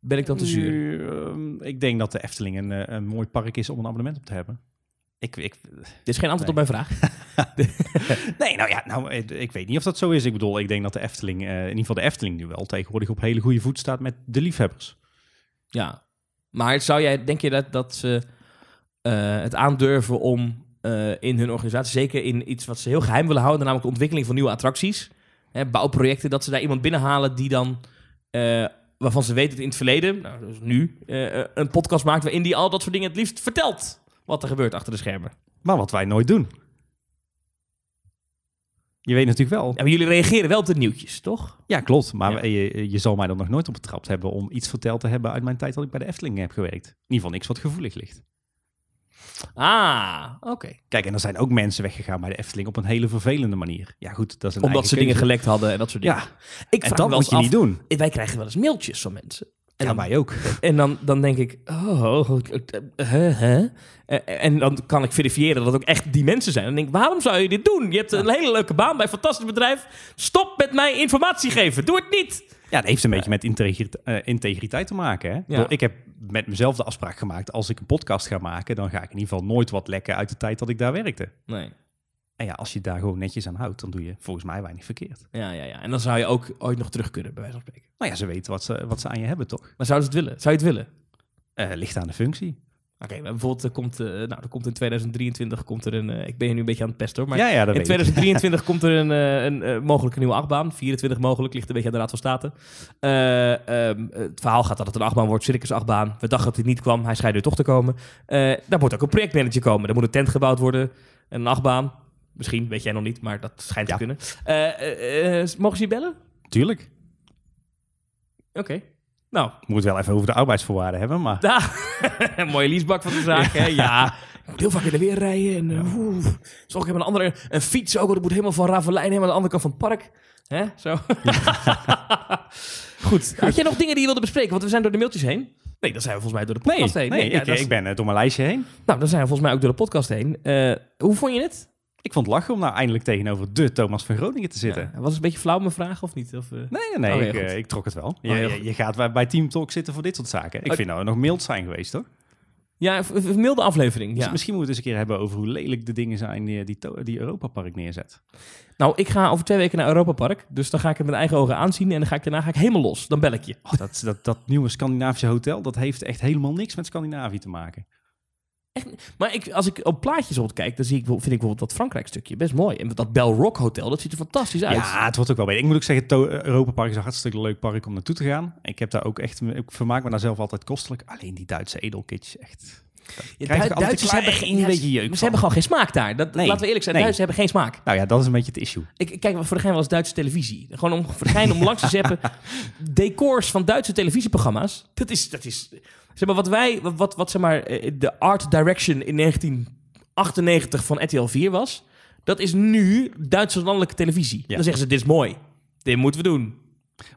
Speaker 2: ben ik dan te zuur?
Speaker 1: Ehm, ik denk dat de Efteling een, eh, een mooi park is om een abonnement op te hebben. Ik, ik,
Speaker 2: Dit is geen antwoord op mijn vraag.
Speaker 1: nee, nou ja, nou, ik weet niet of dat zo is. Ik bedoel, ik denk dat de Efteling, eh, in ieder geval de Efteling nu wel tegenwoordig op hele goede voet staat met de liefhebbers.
Speaker 2: Ja. Maar zou jij, denk je dat, dat ze het aandurven om eh, in hun organisatie, zeker in iets wat ze heel geheim willen houden, namelijk de ontwikkeling van nieuwe attracties, hè, bouwprojecten, dat ze daar iemand binnenhalen die dan, eh, waarvan ze weten dat in het verleden, nou, dus nu, eh, een podcast maakt waarin die al dat soort dingen het liefst vertelt wat er gebeurt achter de schermen.
Speaker 1: Maar wat wij nooit doen. Je weet natuurlijk wel.
Speaker 2: Ja, maar jullie reageren wel op de nieuwtjes, toch?
Speaker 1: Ja, klopt. Maar
Speaker 2: Ja.
Speaker 1: Je, je zal mij er nog nooit op betrapt hebben om iets verteld te hebben uit mijn tijd dat ik bij de Efteling heb gewerkt. In ieder geval niks wat gevoelig ligt.
Speaker 2: Ah, oké.
Speaker 1: Kijk, en er zijn ook mensen weggegaan bij de Efteling op een hele vervelende manier. Ja, goed, dat is een
Speaker 2: Omdat ze dingen gelekt hadden en dat soort dingen.
Speaker 1: Ja,
Speaker 2: ik
Speaker 1: en
Speaker 2: vraag
Speaker 1: dat
Speaker 2: me wel
Speaker 1: moet je
Speaker 2: eens
Speaker 1: niet
Speaker 2: af,
Speaker 1: doen.
Speaker 2: Wij krijgen wel eens mailtjes van mensen. En
Speaker 1: ja,
Speaker 2: dan,
Speaker 1: wij ook.
Speaker 2: en dan, dan denk ik, oh, eh, hè, hè? En dan kan ik verifiëren dat het ook echt die mensen zijn. En dan denk ik, waarom zou je dit doen? Je hebt een hele leuke baan bij een fantastisch bedrijf. Stop met mij informatie geven. Doe het niet.
Speaker 1: Ja, dat heeft een beetje met integriteit, eh, integriteit te maken. Hè? Bedoel, Ik heb met mezelf de afspraak gemaakt, als ik een podcast ga maken, dan ga ik in ieder geval nooit wat lekken uit de tijd dat ik daar werkte.
Speaker 2: Nee.
Speaker 1: En ja, als je daar gewoon netjes aan houdt, dan doe je volgens mij weinig verkeerd.
Speaker 2: Ja, ja, ja. En dan zou je ook ooit nog terug kunnen, bij wijze van spreken.
Speaker 1: Nou ja, ze weten wat ze, wat ze aan je hebben, toch?
Speaker 2: Maar zouden ze het willen? Zou je het willen?
Speaker 1: Eh ligt aan de functie.
Speaker 2: Oké, bijvoorbeeld er komt, eh, nou, er komt in 2023 komt er een... eh, ik ben je nu een beetje aan het pesten hoor, maar
Speaker 1: ja, ja, dat
Speaker 2: in
Speaker 1: weet ik.
Speaker 2: 2023 komt er een, eh, een eh, mogelijke nieuwe achtbaan. 24 mogelijk, ligt een beetje aan de Raad van State. Eh, ehm, het verhaal gaat dat het een achtbaan wordt, circus achtbaan. We dachten dat hij niet kwam, hij schijnt er toch te komen. Daar moet ook een projectmanager komen. Er moet een tent gebouwd worden en een achtbaan. Misschien, weet jij nog niet, maar dat schijnt
Speaker 1: Ja.
Speaker 2: te kunnen. Mogen ze je bellen?
Speaker 1: Tuurlijk.
Speaker 2: Oké. Nou,
Speaker 1: Ik moet wel even over de arbeidsvoorwaarden hebben, maar...
Speaker 2: daar. mooie leasebak van de zaak, hè? Ja. Ik moet heel vaak in de weer rijden. En, oeh. Zo, ik heb een andere een fiets ook. Dat moet helemaal van Ravelijn helemaal aan de andere kant van het park. Hè? Zo. Goed. Had jij nog dingen die je wilde bespreken? Want we zijn door de mailtjes heen. Nee, dan zijn we volgens mij door de
Speaker 1: Nee,
Speaker 2: podcast heen.
Speaker 1: nee
Speaker 2: ja,
Speaker 1: ik,
Speaker 2: is-
Speaker 1: ik ben eh, door mijn lijstje heen.
Speaker 2: Nou, dan zijn we volgens mij ook door de podcast heen. Eh, hoe vond je het?
Speaker 1: Ik vond het lachen om nou eindelijk tegenover de Thomas van Groningen te zitten.
Speaker 2: Ja, was het een beetje flauw mijn vraag of niet? Of, eh?
Speaker 1: Nee, nee,
Speaker 2: Oh,
Speaker 1: ik,
Speaker 2: goed.
Speaker 1: eh, ik trok het wel. Je,
Speaker 2: Oh,
Speaker 1: je, gaat bij, Team Talk zitten voor dit soort zaken. Ik
Speaker 2: Oké.
Speaker 1: vind nou nog mild zijn geweest, hoor.
Speaker 2: Ja, een- milde aflevering.
Speaker 1: Dus misschien moeten we het eens een keer hebben over hoe lelijk de dingen zijn die, die Europa Park neerzet.
Speaker 2: Nou, ik ga over twee weken naar Europa Park. Dus dan ga ik het met eigen ogen aanzien. En dan ga ik daarna ga ik helemaal los. Dan bel ik je.
Speaker 1: Oh, dat, dat, dat nieuwe Scandinavische hotel, dat heeft echt helemaal niks met Scandinavië te maken.
Speaker 2: Maar ik, als ik op plaatjes op kijk, dan zie ik, vind ik bijvoorbeeld dat Frankrijk stukje best mooi. En dat Bell Rock Hotel, dat ziet er fantastisch uit.
Speaker 1: Ja, het wordt ook wel beter. Ik moet ook zeggen, Europa Park is een hartstikke leuk park om naartoe te gaan. Ik heb daar ook echt, ik vermaak me daar zelf altijd kostelijk. Alleen die Duitse edelkitsch, echt.
Speaker 2: Ja, Duitsers hebben geen
Speaker 1: beetje jeuk
Speaker 2: Ze
Speaker 1: van.
Speaker 2: hebben gewoon geen smaak daar. Dat,
Speaker 1: Nee.
Speaker 2: Laten we eerlijk zijn,
Speaker 1: Nee.
Speaker 2: Duitsers hebben geen smaak.
Speaker 1: Nou ja, dat is een beetje het issue.
Speaker 2: Ik kijk voor degene wel eens Duitse televisie. Gewoon om voor degene om langs te zeppen. Decors van Duitse televisieprogramma's. Dat is, dat is zeg maar wat wij, wat, wat, zeg maar eh, de art direction in 1998 van RTL 4 was. Dat is nu Duitse landelijke televisie.
Speaker 1: Ja.
Speaker 2: Dan zeggen ze dit is mooi. Dit moeten we doen.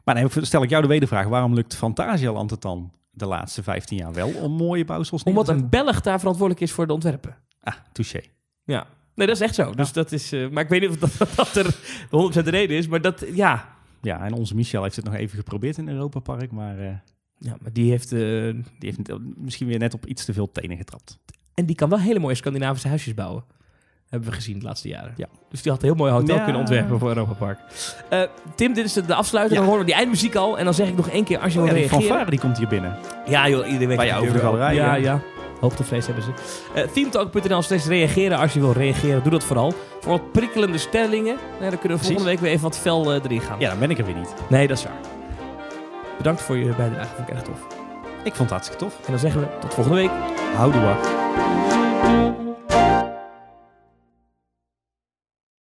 Speaker 1: Maar dan stel ik jou de wedervraag. Waarom lukt Fantasialand het dan de laatste 15 jaar wel om mooie bouwsels neer te
Speaker 2: Omdat een Belg daar verantwoordelijk is voor de ontwerpen.
Speaker 1: Ah, touché.
Speaker 2: Ja. Nee, dat is echt zo. Dus dat is, eh, maar ik weet niet of dat, dat er 100% de reden is. Maar dat, ja.
Speaker 1: Ja, en onze Michel heeft het nog even geprobeerd in Europa Park, maar eh,
Speaker 2: Ja, maar die heeft... eh,
Speaker 1: die heeft misschien weer net op iets te veel tenen getrapt.
Speaker 2: en die kan wel hele mooie Scandinavische huisjes bouwen. Hebben we gezien de laatste jaren.
Speaker 1: Ja.
Speaker 2: Dus die had een heel mooi hotel
Speaker 1: Ja.
Speaker 2: kunnen ontwerpen voor Europa Park. Eh, Tim, dit is de, afsluiter.
Speaker 1: Ja.
Speaker 2: Dan horen we die eindmuziek al. En dan zeg ik nog één keer als je
Speaker 3: Oh
Speaker 2: wil
Speaker 3: ja, die
Speaker 2: reageren.
Speaker 3: fanfare die komt hier binnen.
Speaker 2: Ja joh, iedereen weet
Speaker 3: Bij jou over de galerij,
Speaker 2: Ja,
Speaker 3: ja.
Speaker 2: Hoogtevrees hebben ze. Eh themetalk.nl steeds reageren als je wil reageren. Doe dat vooral. Voor wat prikkelende stellingen. Nou, dan kunnen we volgende week weer even wat fel erin gaan.
Speaker 3: Ja, dan ben ik er weer niet.
Speaker 2: Nee, dat is waar. Bedankt voor je bijdrage. Vond ik erg tof.
Speaker 1: Ik vond het hartstikke tof.
Speaker 2: En dan zeggen we tot volgende week.
Speaker 1: Houdoe.